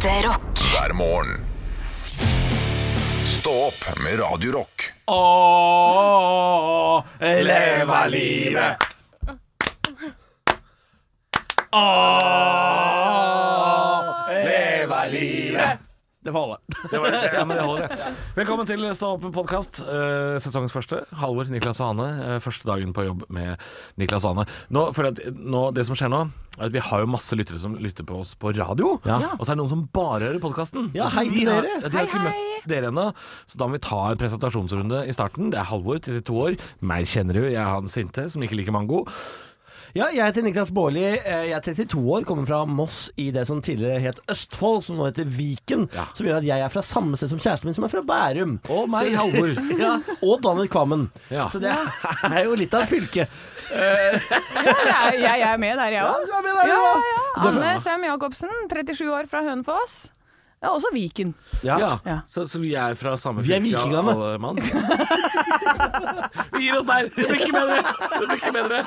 Ekte rock. hver morgen. Stå opp med Radio Rock. Åh, leva livet. Åh, leva livet. Det får holde. Det var, ja, men det holder. Velkommen til Stå opp podkast. Uh, sesongens første. Halvor, Niklas og Ane. Eh, første dagen på jobb med Niklas og Ane. Nå, for at, nå, det som skjer nå, er at vi har jo masse lyttere som lytter på oss på radio. Og så er det noen som bare hører podkasten. Ja, hei til dere. Ja, de har ikke møtt dere ennå, så da må vi ta en presentasjonsrunde i starten. Det er Halvor, 32 år. Meg kjenner du. Jeg er han sinte som ikke liker mango. Ja, jeg heter Niklas Baarli. Eh, Jeg er 32 år, kommer fra Moss i det som tidligere het Østfold, som nå heter Viken. Ja. Som gjør at jeg er fra samme sted som kjæresten min, som er fra Bærum. Og meg, Så- Halvor. ja, og Daniel Kvammen. Ja. Så det er jo litt av et fylke. Jeg, jeg er med der, jeg Ja, òg. du er med der, Ja, ja, ja. Anne Sem Jacobsen, 37 år fra Hønefoss. Er også Viken. Ja. Ja, Ja. Så, så vi er fra samme Vi er fylke, vikingene. alle mann. vi gir oss der! Det blir ikke bedre! Det blir ikke bedre.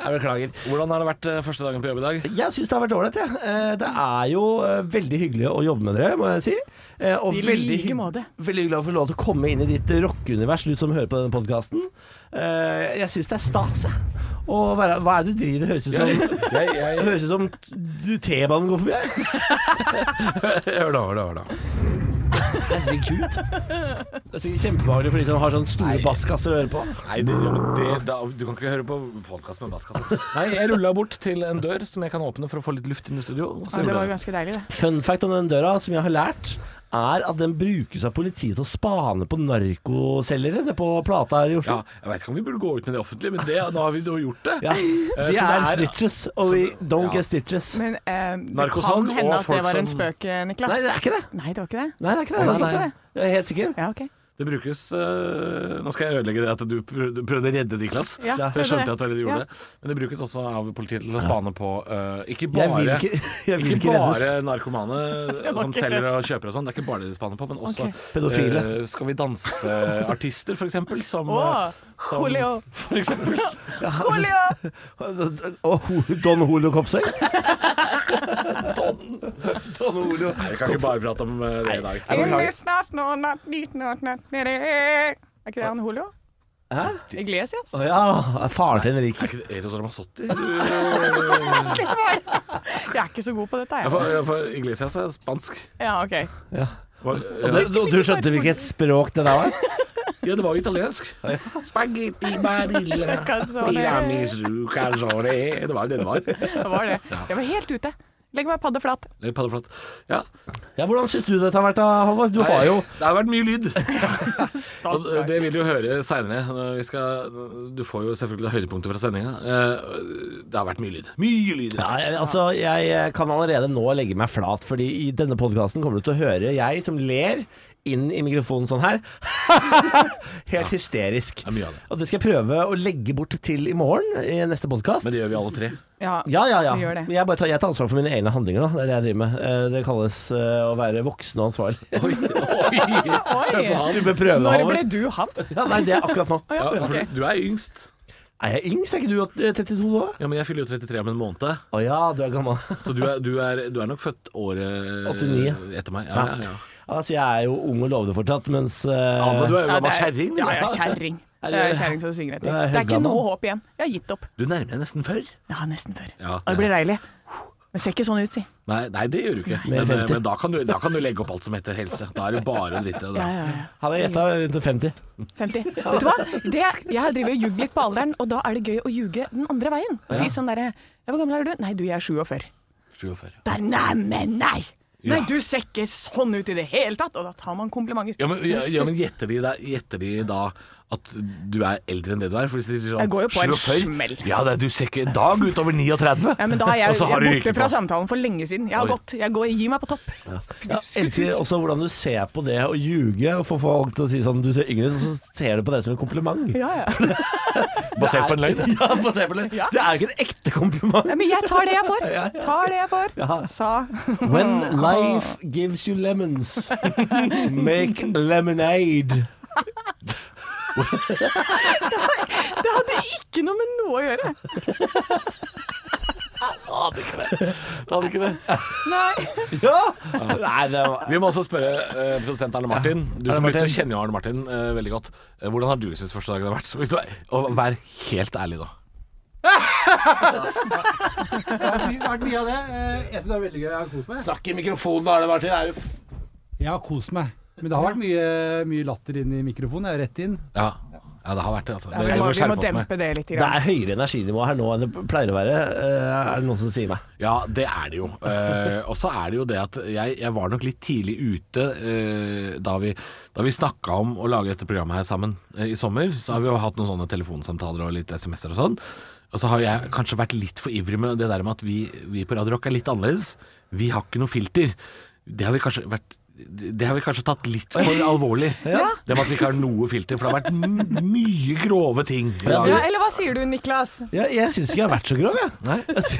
Jeg beklager. Hvordan har det vært eh, første dagen på jobb i dag? Jeg syns det har vært ålreit, jeg. Ja. Det er jo eh, veldig hyggelig å jobbe med dere, må jeg si. Eh, Og I veldig, like måte. veldig hyggelig å få lov til å komme inn i ditt rockeunivers, du som hører på denne podkasten. Jeg syns det er stas, jeg. Og hva er det du driver? Det høres ut som Jeg, jeg, Det høres ut som du- T-banen går forbi her. hør da, hør da, hør da. Herregud. Det er sikkert kjempebehagelig for de som har sånne store Nei. basskasser å høre på. Nei, det, det, da, du kan ikke høre på podkast med basskasse. Nei, jeg rulla bort til en dør som jeg kan åpne for å få litt luft inn i studio. så Ja, det var jo ganske deilig, det. Fun fact om den døra, som jeg har lært, er at den brukes av politiet til å spane på narkoselgere nede på Plata her i Oslo. ja, jeg vet ikke om vi burde gå ut med det offentlig, men det, nå har vi jo gjort det. Ja, Eh, De er er- snitches, og vi don't ja. get stitches. Men eh, det kan hende at det var en spøk, eh, Niklas. Nei, det er ikke det. Nei, det var ikke det. Nei, det er ikke det. Nei, Nei, nei. nei. Jeg er helt sikker. Ja, ok. Det brukes øh, Nå skal jeg ødelegge det at du prøvde, prøvde å redde Niklas. Ja, For jeg skjønte at det var det du Ja. Men det brukes også av politiet til å spane på øh, ikke Jeg bare ikke, jeg Ikke ikke bare narkomane som selger og kjøper og sånn. Det er ikke bare det de spaner på, men også okay. Pedofile. øh, Skal vi danse-artister, for eksempel. Som, som Julio. For eksempel. Julio! Og Don Holo Kopsøy. Jeg kan ikke bare prate om øh, det i dag. Er ikke det han Julio? Hæ? Iglesias? Å ja, faren til Henrik. Er ikke det Eros Ramazzotti? Jeg er ikke så god på dette, jeg. for, ja, for Iglesias er spansk. Ja, ok. Ja. Var- Og du, du, du skjønte hvilket språk det der var? Ja, det var jo italiensk. Spagetti barilla Calzone. tiramisu calzone Det var jo det det var. Det var det. Jeg var helt ute. Legg meg paddeflat. padde Paddeflat. Ja. Ja, Hvordan syns du dette har vært, da, Halvor? Du har jo Det har vært mye lyd. Og det vil du høre seinere. Du får jo selvfølgelig høydepunkter fra sendinga. Eh, Det har vært mye lyd. Mye lyd. ja, altså, jeg kan allerede nå legge meg flat, fordi i denne podkasten kommer du til å høre jeg som ler inn i mikrofonen sånn her. Helt hysterisk. Det er mye av det. Og det skal jeg prøve å legge bort til i morgen i neste podkast. Men det gjør vi alle tre. Ja, Ja, ja, ja. vi gjør det. Men Jeg, bare tar, jeg tar ansvar for mine egne handlinger. Da. Det er det jeg driver med. Eh, Det kalles eh, å være voksen og ansvarlig. Oi! Du bør prøve Når Halvor. ble du han? Ja, nei, det er akkurat nå. Ja, for du er yngst. Er jeg yngst? Er ikke du åt- 32 da? Ja, men jeg fyller jo 33 om en måned. Å ja, du er gammel. Så du er, du er, du er nok født året 89. etter meg. Ja, ja, ja. Altså, jeg er jo ung og lovende fortsatt, mens uh, Ja, men du er jo gammel er- kjerring. Ja, jeg er kjerring. Er det- er kjerring som synger etter. Det er Det er ikke noe håp igjen. Jeg har gitt opp. Du nærmer deg nesten før. Ja, nesten før. Ja, Og det blir deilig. Men ser ikke sånn ut, si. Nei, nei, det gjør du ikke. Men, men da, kan du, da kan du legge opp alt som heter helse. Da er det bare å drite i det. Ja, ja, ja. Han har gjetta rundt 50. 50. Vet du hva? Det, jeg har drevet og ljugd litt på alderen, og da er det gøy å ljuge den andre veien. Og si sånn derre ja, 'Hvor gammel er du?' 'Nei, du, jeg er 47'. 47. Der, nei, men nei! Ja. Nei, du ser ikke sånn ut i det hele tatt! Og da tar man komplimenter. Ja, men, ja, ja, men gjetter, de da, gjetter de da at du er eldre enn det du er? For hvis de sier sånn Jeg går jo på en 47, smell. Ja, det, du ser ikke en dag utover 39. Ja, men da er jeg, Og så jeg har er du borte rykket fra på. samtalen for lenge siden. Jeg har Oi. gått. Jeg går, gir meg på topp. Jeg elsker også hvordan du ser på det å ljuge og få folk til å si sånn du ser yngre ut, og så ser du på det som en kompliment. Ja, ja. Basert på en løgn. Ja, basert på en løgn. Ja. Det er jo ikke en ekte kompliment. ja. Men jeg tar det jeg får. Tar det jeg får. Ja. Sa When life gives you lemons, make lemonade. Det hadde ikke noe med noe å gjøre. hadde ikke det. Det hadde ikke det. Nei. Ja! Nei, det var Vi må også spørre uh, produsent Arne Martin. Du som Martin. kjenner jo Arne Martin eh, veldig godt. Eh, hvordan har du syntes første dagen har vært? Hvis du, og vær helt ærlig, da. Det har vært mye av det. Eh, Jeg syns det er veldig gøy. Jeg har kost meg. Snakk i mikrofonen, Arne Martin. Er du f... Jeg har kost meg. Men det har vært mye, mye latter inn i mikrofonen. Jeg er rett inn. Ja, ja det har vært det. Altså. Ja, det vi, må, vi må dempe det litt. Det er høyere energinivå her nå enn det pleier å være, eh, er det noen som sier meg. Ja, det er det jo. Eh, og så er det jo det at jeg, jeg var nok litt tidlig ute eh, da vi, da vi snakka om å lage dette programmet her sammen i sommer. Så har vi jo hatt noen sånne telefonsamtaler og litt SMS-er og sånn. Og så har jeg kanskje vært litt for ivrig med det der med at vi, vi på Radio Rock er litt annerledes. Vi har ikke noe filter. Det har vi kanskje vært det har vi kanskje tatt litt for alvorlig. Det med at vi ikke har noe filter. For det har vært m mye grove ting. Ja, eller hva sier du, Niklas? Ja, jeg syns ikke jeg har vært så grov, jeg.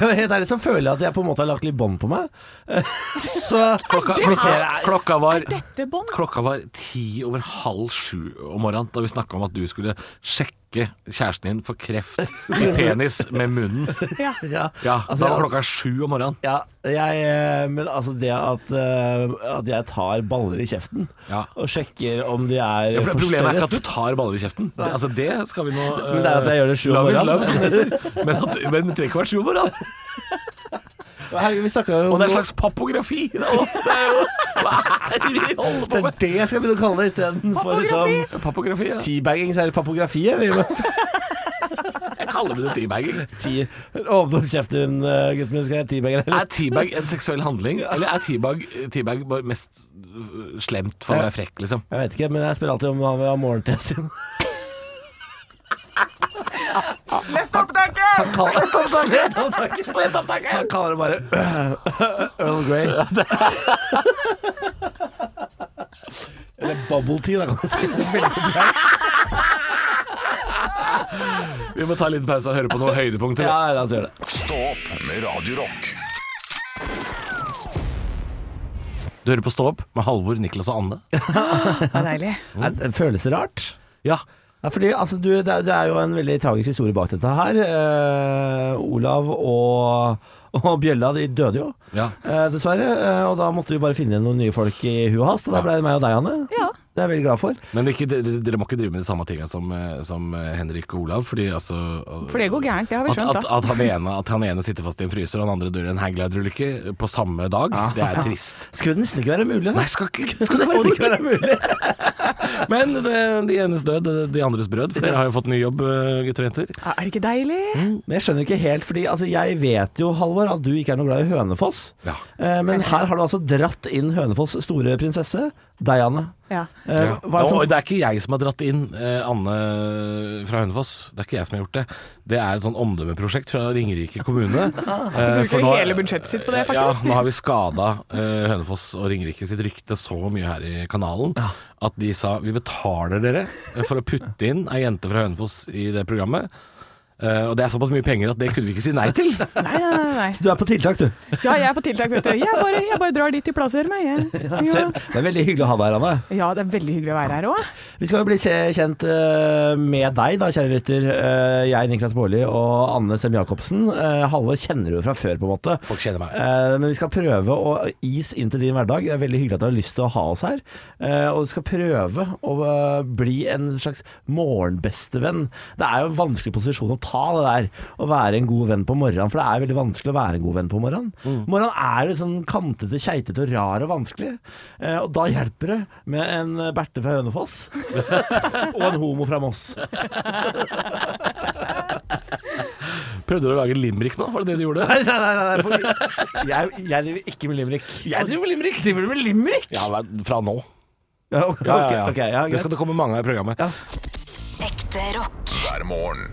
Være helt ærlig så føler jeg at jeg på en måte har lagt litt bånd på meg. Så Klokka, er- klokka var Dette? Klokka var ti over halv sju om morgenen da vi snakka om at du skulle sjekke kjæresten din for kreft i penis med munnen. Ja. ja, Ja, altså, Da var klokka sju om morgenen. Ja, jeg, eh, men altså det at, eh, at jeg tar baller i kjeften Ja. og sjekker om de er Ja, for Problemet er ikke at du tar baller i kjeften. Det, altså Det skal vi nå Men det er at jeg gjør det sju om morgenen. love. Men, at, men det trenger ikke være sju om morgenen. Vi snakket jo Og det er en slags papografi. Det er jo- det er jo Hva er det vi holder på er med? det jeg skal begynne å kalle det istedenfor liksom, Papografi, ja. teabagging, så er det papografi. Jeg vil Jeg kaller det teabagging. Ti- Åpne opp kjeften din, eh, gutten min. Skal jeg teabagge deg? Er teabag en seksuell handling, eller er teabag, teabag bare mest øh, slemt for å være frekk, liksom? Jeg vet ikke, men jeg spør alltid om hva vi har morgentest sin. Slett opptaket! Slett opptaket! Slett opptaket! Han kaller det bare Earl Grey. Eller bubble tea, da kan man si. Veldig populært. Vi må ta en liten pause og høre på noen høydepunkter. Ja, la oss gjøre det. Stå opp med Radiorock. Du hører på Stå opp med Halvor, Niklas og Anne. Det er deilig. Føles det rart? Ja. Ja, fordi altså, du, det, er- det er jo en veldig tragisk historie bak dette her. Eh, Olav og, og Bjølla de døde jo, ja. eh, dessverre. Eh, og da måtte vi bare finne noen nye folk i huet hast. Og da ble det meg og deg, Anne. Ja. Det er jeg veldig glad for. Men ikke, dere, dere må ikke drive med de samme tinga som, eh, som eh, Henrik og Olav. Fordi altså For det går gærent, det har vi skjønt, at, da. at, han ene, at han ene sitter fast i en fryser, og han andre dør i en hangglider-ulykke på samme dag, det er trist. Skulle det nesten ikke være mulig, da. Nei, skal skal, skal det nesten ikke være mulig? Men det, de enes død, de andres brød. For dere har jo fått ny jobb, eh, gutter og jenter. Er det ikke deilig? Men jeg skjønner ikke helt, fordi altså, jeg vet jo, Halvor, at du ikke er noe glad i Hønefoss. Ja. Eh, men her har du altså dratt inn Hønefoss' store prinsesse, deg, Anne. Ja. Uh, det som det er ikke jeg som har dratt inn uh, Anne fra Hønefoss. Det er ikke jeg som har gjort det. Det er et sånn omdømmeprosjekt fra Ringerike kommune. uh, Bruker nå, hele budsjettet sitt på det, faktisk. Ja, nå har vi skada Hønefoss og Ringerike sitt rykte så mye her i kanalen at de sa vi betaler dere for å putte inn ei jente fra Hønefoss i det programmet. Eh, og det er såpass mye penger at det kunne vi ikke si nei til. Nei, nei, nei, Så Du er på tiltak, du. Ja, jeg er på tiltak, vet du. Jeg bare, jeg bare drar dit de plasserer meg. Jeg. Ja. Det er veldig hyggelig å ha deg her, Anne. ja, det er veldig hyggelig å være her òg. Vi skal jo bli kjent eh, med deg, da, kjære lytter. Eh, jeg, Niklas Baarli og Anne Sem Jacobsen. Halvor kjenner du fra før, på en måte. Folk kjenner meg. Eh, men vi skal prøve å is inn til din hverdag. Det er veldig hyggelig at du har lyst til å ha oss her. Eh, og vi skal prøve å bli en slags morgenbestevenn. Det er jo en vanskelig posisjon å ta det der, å være en god venn på morgenen. For det er veldig vanskelig å være en god venn på morgenen. Morgenen er litt sånn kantete, keitete og rar og vanskelig. Eh, og da hjelper det med en Berthe fra Hønefoss og en homo fra Moss. Prøvde du å lage limerick nå? Var det det du gjorde? Nei, nei, nei, nei for jeg, jeg driver ikke med limerick. Jeg driver med limerick! Driver du med limerick? Ja, fra nå. Ja, ok, Ja, ja, ja. ok, ja, det skal det komme mange av i programmet. Ekte rock. hver morgen.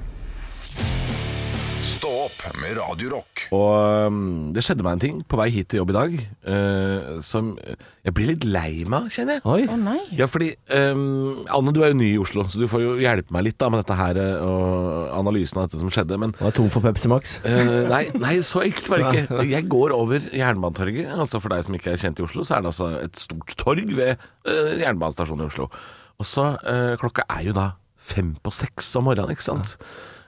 Opp med Radio Rock. Og um, det skjedde meg en ting på vei hit til jobb i dag uh, som jeg blir litt lei meg, kjenner jeg. Oi. Å nei. Ja, fordi um, Anne, du er jo ny i Oslo, så du får jo hjelpe meg litt da med dette her eh, og analysen av dette som skjedde. Men Var tom for Pepsi Max. Uh, nei, nei, så enkelt var det ikke. Jeg går over Jernbanetorget. Altså For deg som ikke er kjent i Oslo, så er det altså et stort torg ved uh, jernbanestasjonen i Oslo. Og så eh, Klokka er jo da fem på seks om morgenen, ikke sant.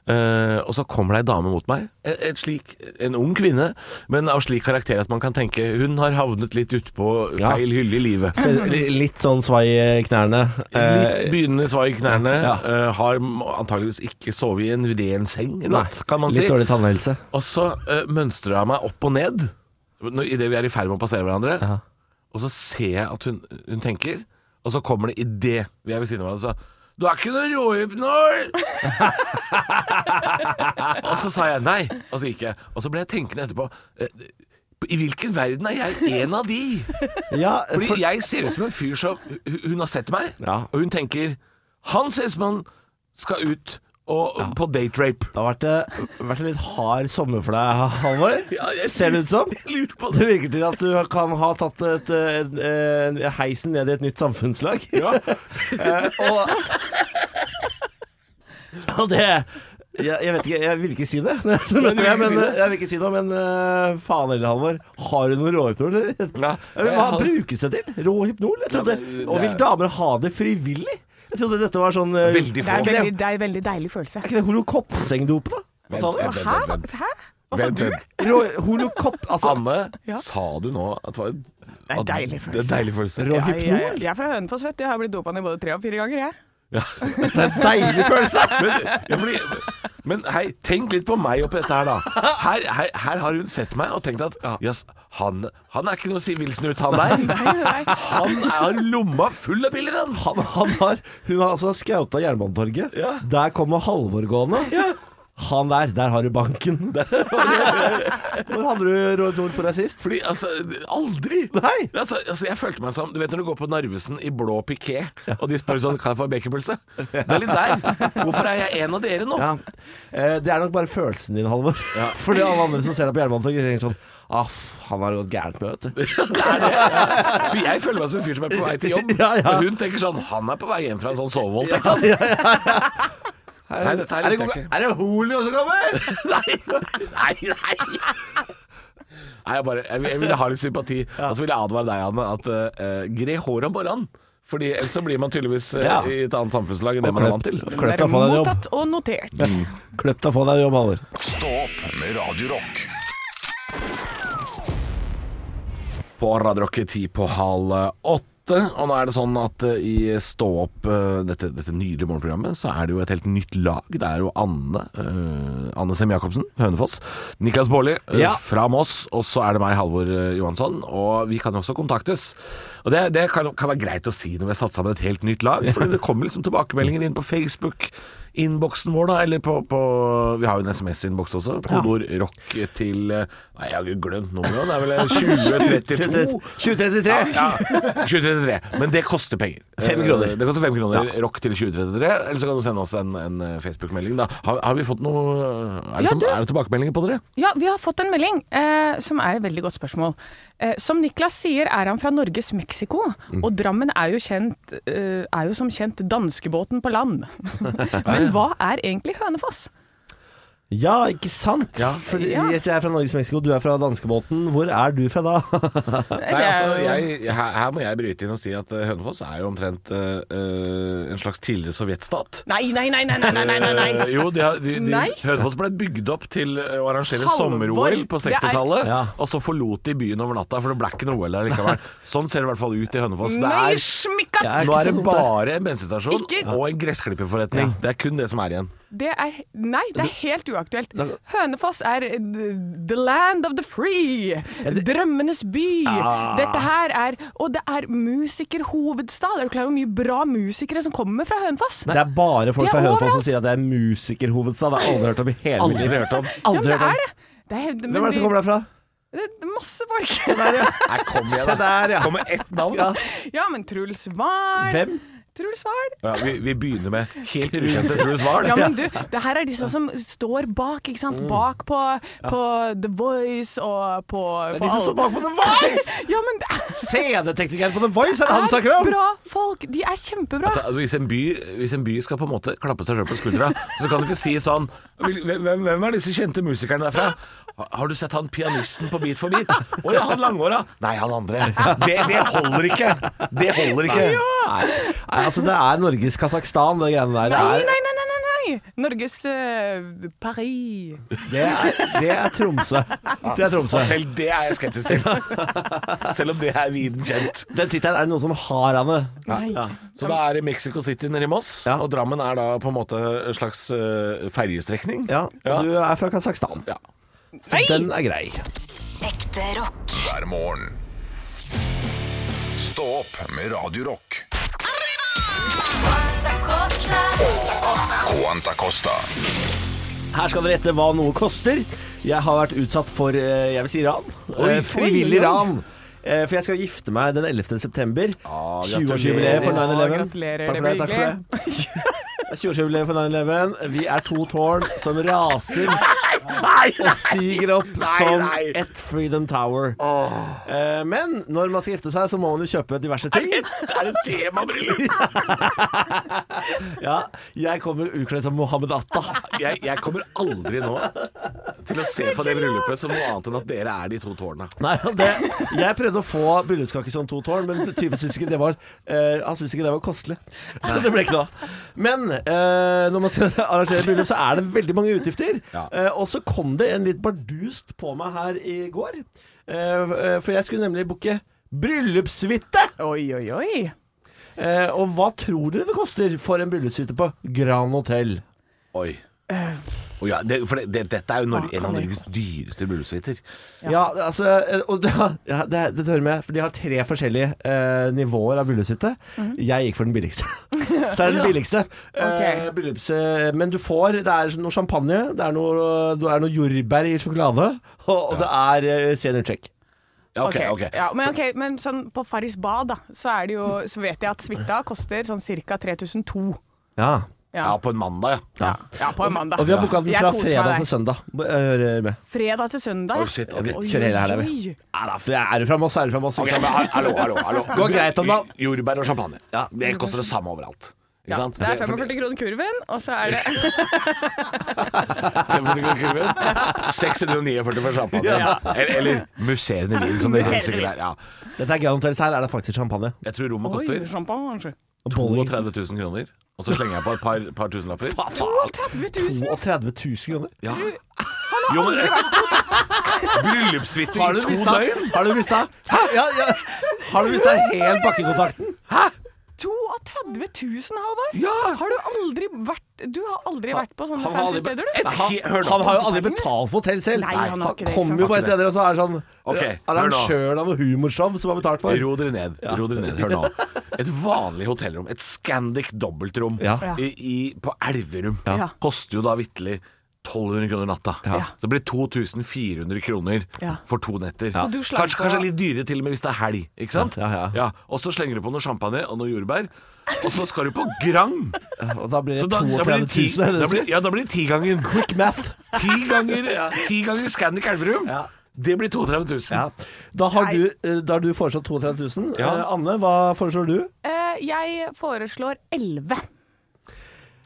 Eh, og så kommer det ei dame mot meg. Et, et slik, en ung kvinne, men av slik karakter at man kan tenke hun har havnet litt utpå Ja. feil hylle i livet. Så, Litt sånn svai i knærne. Litt Eh, begynnende svai i knærne. Ja. Uh, har antageligvis ikke sovet i en ren seng i nei, natt, kan man si. litt dårlig tannhelse. Og så uh, mønstrer hun meg opp og ned idet vi er i ferd med å passere hverandre. Ja. Og så ser jeg at hun, hun tenker, og så kommer det idet vi er ved siden av hverandre. Du er ikke noe råhypnol! og så sa jeg nei, og så gikk jeg. Og så ble jeg tenkende etterpå. eh, I hvilken verden er jeg en av de? Ja, Fordi jeg ser ut som en fyr som Hun har sett meg, Ja. og hun tenker Han ser ut som han skal ut og, på date rape. det har vært, eh, vært en litt hard sommer for deg, Halvor. Ser det ut som? Jeg lurer på Det virker til at du kan ha tatt et, et, et, en- heisen ned i et nytt samfunnslag. Ja. og, og det jeg, jeg vet ikke, jeg vil ikke si det. Jeg, men, jeg vil ikke si noe, men uh, faen heller, Halvor. Har du noe råhypnol. Hva brukes det til? Råhypnol? Ja, det og vil er- damer ha det frivillig? Jeg trodde dette var sånn eh, Veldig Det er, veldig, det er en veldig deilig følelse. Er ikke det holokoppsengdop, da? Hva sa du? Vent, Hæ? vent, vent. Hæ? Hva sa Vent, du? vent. Holokopp Altså, Anne, Ja. sa du nå at det var en Det er en deilig Det er en deilig følelse. Ja, jeg, jeg er fra Hønefoss, vet du. Jeg har blitt dopa ned både tre og fire ganger, jeg. Ja. Det er en deilig følelse! Men, ja, fordi, men hei, tenk litt på meg oppi dette her, da. Her, her, her har hun sett meg og tenkt at jøss, han, han er ikke noe sivilsnut, han der. Han har lomma full av piller, han. Han, han har, hun har altså skauta Jernbanetorget. Ja. Der kommer Halvor gående. Han der, der har du banken. Der. Når hadde du Nord på deg sist? Fordi, altså, aldri. Nei. Altså, altså, jeg følte meg som Du vet når du går på Narvesen i blå piké, og de spør sånn Kan jeg få en baconpølse? Det er litt der. Hvorfor er jeg en av dere nå? Ja. Eh, det er nok bare følelsen din, Halvor. Fordi alle andre som ser deg på Jernbanetorget, tenker sånn Aff, han har gått gærent med, vet du. For jeg føler meg som en fyr som er på vei til jobb. Ja, ja. Og hun tenker sånn Han er på vei hjem fra en sånn sovevoldtekt. han. Her jeg ikke. er det Holio som kommer? Nei, nei, nei. Nei, jeg, bare, jeg, jeg ville ha litt sympati. Og så vil jeg advare deg, Anne, at uh, gre håret om morgenen. Fordi ellers så blir man tydeligvis eh, Ja. i et annet samfunnslag enn det man er vant til. Det deg er få deg jobb. mottatt og notert. Kløpp deg få deg jobb, Halvor. Stopp med Radio Rock. På Radio ti på halv åtte. Og nå er det sånn at eh, i Stå opp, eh, dette, dette nydelige morgenprogrammet, så er det jo et helt nytt lag. Det er jo Anne uh, Anne Sem Jacobsen, Hønefoss. Niklas Baarli Ja. fra Moss. Og så er det meg, Halvor Johansson. Og vi kan jo også kontaktes. Og det, det kan, kan være greit å si når vi har satt sammen et helt nytt lag. For det kommer liksom tilbakemeldinger inn på Facebook. Innboksen vår, da, eller på, på Vi har jo en SMS-innboks også. Kodeord rock til eh, Nei, jeg har glemt nummeret. Det er vel 2032. 2033. Ja, 2033. Men det koster penger. Fem kroner. Eh, Det koster fem kroner. Rock til 2033. Eller så kan du sende oss en, en Facebook-melding. da Har, har vi fått noe Er det, Ja, du. er det tilbakemeldinger på dere? Ja, vi har fått en melding, eh, som er et veldig godt spørsmål. Eh, som Niklas sier, er han fra Norges Mexico, og Drammen er jo, kjent, eh, er jo som kjent danskebåten på land. Men hva er egentlig Hønefoss? Ja, ikke sant? Ja. For ja. Jeg er fra Norges Mexico, du er fra danskebåten. Hvor er du fra da? Nei, altså, jeg, her, her, må jeg bryte inn og si at eh, Hønefoss er jo omtrent uh, en slags tidligere sovjetstat. Nei, nei, nei, nei, nei, nei, nei, nei. jo, de, de, de, Hønefoss ble bygd opp til å arrangere sommer-OL på 60-tallet, ja. og så forlot de byen over natta, for det ble ikke noe OL der likevel. Sånn ser det i hvert fall ut i Hønefoss. Det er, nei, nå er det bare en bensinstasjon og en gressklipperforretning. Det er kun det som er igjen. Det er, nei, det er helt uaktuelt. Hønefoss er eh, the land of the free. Drømmenes by. Dette her er Og det er musikerhovedstad. Er du klar over hvor mye bra musikere som kommer fra Hønefoss? Det er bare folk er fra Hønefoss som sier at det er musikerhovedstad. Det har jeg aldri hørt om i hele mitt Aldri liv. hørt om. Ja, Aldri men det er det. det er, men Hvem er det som kommer derfra? Det er masse folk. Se da. der, ja. Kommer ett navn. Ja. Ja, men Truls Wahl Hvem? Truls Wahl. Ja, vi, vi begynner med helt ukjente Truls Wahl. Ja, men du, det her er disse som står bak, ikke sant? Bak på, på The Voice og på, Det er på de som står bak på The Voice! Ja, men det er, Sceneteknikeren på The Voice er det han snakker er om! bra folk. De er kjempebra. At, hvis, en by, hvis en by skal på en måte klappe seg sjøl på skuldra, så kan du ikke si sånn Hvem, hvem er disse kjente musikerne derfra? "Ha- Har du sett han pianisten på Beat for beat? Å ja, han langhåra. Nei, han andre. Det, det holder ikke. Det holder ikke. Nei, nei altså det er Norges Kasakhstan, det greiene der. Nei, nei, nei, nei! Norges uh, Paris. Det er, det er Tromsø. Det er Tromsø. Og selv det er jeg skeptisk til. selv om det er viden kjent. Den tittelen er det noen som har, Anne. Ja. Så da er det Mexico City nede i Moss, Ja. og Drammen er da på en måte en slags uh, ferjestrekning. ja, og Ja. du er fra Kasakhstan. Ja. Så den er grei. Ekte rock. hver morgen. Stå opp med Radio Rock. Quanta Costa. Her skal dere gjette hva noe koster. Jeg har vært utsatt for, eh, jeg vil si ran. Eh, Frivillig ran. Eh, For jeg skal gifte meg den 11. september. Ah, 20-årsjubileet for gratulerer. 9-11. Gratulerer, Takk for det det. Takk for det. 20-årsjubileet for 9-11. Vi er to tårn som raser og stiger opp som ett Freedom Tower. Eh, Men når man skal gifte seg, så må man jo kjøpe diverse ting. Det er et temabryllup! Ja, jeg kommer utkledd som Mohammed Atta. Jeg, jeg kommer aldri nå til å se på det bryllupet som noe annet enn at dere er de to tårna. Nei, det, jeg prøvde å få bryllupskake som to tårn, men typen syntes ikke det var eh, Han syntes ikke det var kostelig. Så det ble ikke noe. Men eh, når man skal arrangere bryllup, så er det veldig mange utgifter. Ja. Eh, og så kom det en litt bardust på meg her i går. Eh, eh, for jeg skulle nemlig booke bryllupssuite. Oi, oi, oi. Eh, og hva tror dere det koster for en bryllupssuite på Grand Hotell? Oi. Å ja, det, for det, det, dette er jo Nor en av Norges dyreste bryllupssuiter. Ja, altså eh, og det, ja, det, det hører med, for de har tre forskjellige eh, nivåer av bryllupshytte. Jeg gikk for den billigste. Så er det den billigste. Eh, bryllups, eh, men du får Det er noe champagne, det er noe, det er noe jordbær i sjokolade, og, og det er eh, seniorcheck. Ja, okay. ok. Ja, men, okay, men sånn på Farris bad, da, så, er det jo, så vet jeg at suita koster sånn ca. 3002. Ja. Ja. Ja, på en mandag, ja. Ja. ja, på en mandag. Og vi har booka den fra fredag til søndag. Jeg hører med. Fredag til søndag. Oh, shit, okay. Oi, Kjører hele helga, vi. da, er du fra Moss, er du fra Moss. Ok, ikke hallo, hallo, hallo. Går greit om dagen. Jordbær og champagne. Ja. Det koster det samme overalt. Ikke Ja, sant? det er 45 kroner kurven, og så er det 45 kroner kurven. 649 for champagne. Ja. Eller, eller musserende vin, som det sikkert er. Ja. Dette er Grand Hotels her er det faktisk champagne. Jeg tror rommet koster champagne. 32 000 kroner. Og så slenger jeg på et par, par tusenlapper. 32 000. 32 000 kroner. Ja. Jo, men Bryllupssuite Har i to døgn? Har du mista ja, ja. Har du mista helt bakkekontakten? 32 000, Halvard! Ja. Har du aldri vært Du har aldri vært på sånne han fancy steder, du? Et Han, hør nå. han har jo aldri betalt for hotell selv. Nei, han ikke kommer jo bare steder og så er det sånn Ok, hør nå. Arrangøren av noe humorshow som har betalt for. Ro dere ned. Ro dere ned. Hør nå. Et vanlig hotellrom, et Scandic dobbeltrom Ja. i, i, på Elverum, Ja. koster jo da vitterlig 1200 kroner natta. Ja. Så det blir 2400 kroner Ja. for to netter. Ja. Kanskje, kanskje litt dyrere til og med hvis det er helg. Ikke sant? Ja, ja. Og så slenger du på noe champagne og noe jordbær. Og så skal du på Grand! Og da blir det Så da, da 32 000. det ti, er det da blir, ja, da blir det ti ganger Quick math. Ti ganger, ti ganger Scandic Elverum. Ja. Det blir 32 000. Ja. Da har du, eh, da har du foreslått 32 000. Ja. Eh, Anne, hva foreslår du? Eh, jeg foreslår 11.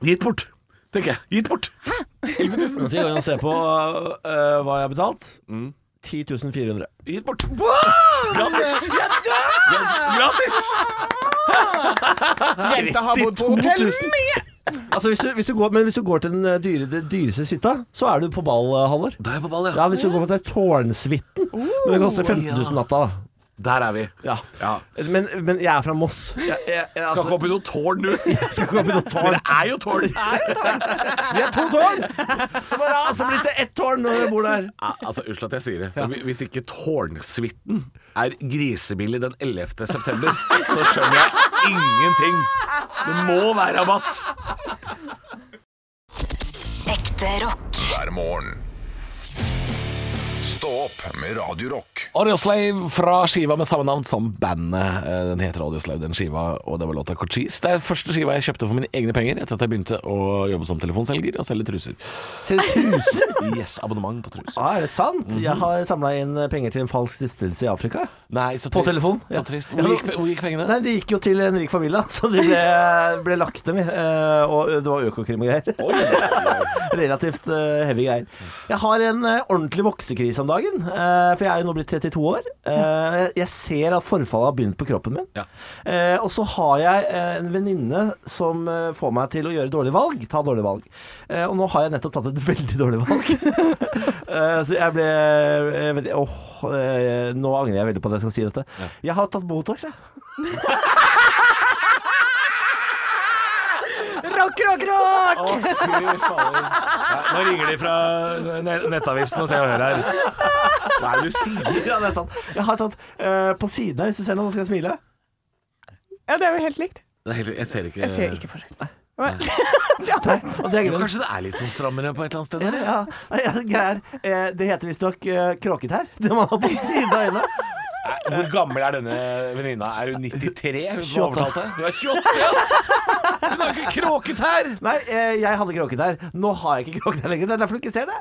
Gitt bort, tenker jeg. Gitt bort. Hæ? skal jeg går inn og se på eh, hva jeg har betalt. Mm. 10 400. Gitt bort. Gratis! Gratis! Jenta har bodd på hotell 000. Altså hvis du, hvis du går, men hvis du går til den eh, dyre, det dyreste suita, så er du på ball, eh, Halvor. Da er jeg på ball, Ja, hvis du går på den tårnsuiten. Men det koster 15 000 natta, da. Der er vi. Ja. Ja. Men, men jeg er fra Moss. Jeg, jeg, jeg, Skal altså, ikke opp i noe tårn, du. jeg skal ikke opp i noe tårn. Dere er jo tårn. Vi er to tårn! Så bare ras, det blir til ett tårn når dere bor der. Ja, altså, Unnskyld at jeg sier det. men Hvis ikke tårnsuiten er grisebillig den 11. september, så skjønner jeg ingenting. Det må være rabatt. Ekte rock. hver morgen. Stå opp med Radio Rock. Audioslave fra skiva med samme navn som bandet. Eh, Den heter Audioslave, den skiva, og det var låta Cochise. Det er første skiva jeg kjøpte for mine egne penger etter at jeg begynte å jobbe som telefonselger og selge truser. Selge truser? Yes, abonnement på truser. Ah, er det sant? Jeg har samla inn penger til en falsk stiftelse i Afrika. Nei, så På telefon. telefon? Så trist. Hvor gikk, hvor gikk pengene? Nei, Det gikk jo til en rik familie, så de ble, ble lagt dem i. Og det var Økokrim og greier. Relativt eh, heavy greier. Jeg har en eh, ordentlig voksekrise om dagen. Eh, For jeg er jo nå blitt 32 år. Eh, jeg ser at forfallet har begynt på kroppen min. Ja. Eh, og så har jeg en venninne som får meg til å gjøre dårlige valg. Ta dårlige valg. Og nå har jeg nettopp tatt et veldig dårlig valg. så jeg ble jeg vet, åh, Nå angrer jeg veldig på at jeg skal si dette. Jeg har tatt Botox, jeg. Rock, rock, rock! Å, fy fader. Ja, nå ringer de fra ne- Nettavisen og Se og Hør her. Hva er det du sier? Ja, det er sant. Jeg har tatt eh, på siden av, hvis du ser noe, nå skal jeg smile. Ja, det er jo helt likt. Det er helt, jeg ser ikke Jeg ser ikke forskjell. Og det er Jo, grunnen. Kanskje det er litt sånn strammere på et eller annet sted? Ja, ja. Nei, ja, greier. Eh, det heter visstnok uh, kråketær. Det man har på siden av øynene. Hvor gammel er denne venninna? Er hun 93? Hun som 28. overtalte? Hun er 28! ja. Hun har ikke kråket her! Nei, eh, jeg hadde kråket her. Nå har jeg ikke kråket her lenger. Det er derfor du ikke ser det.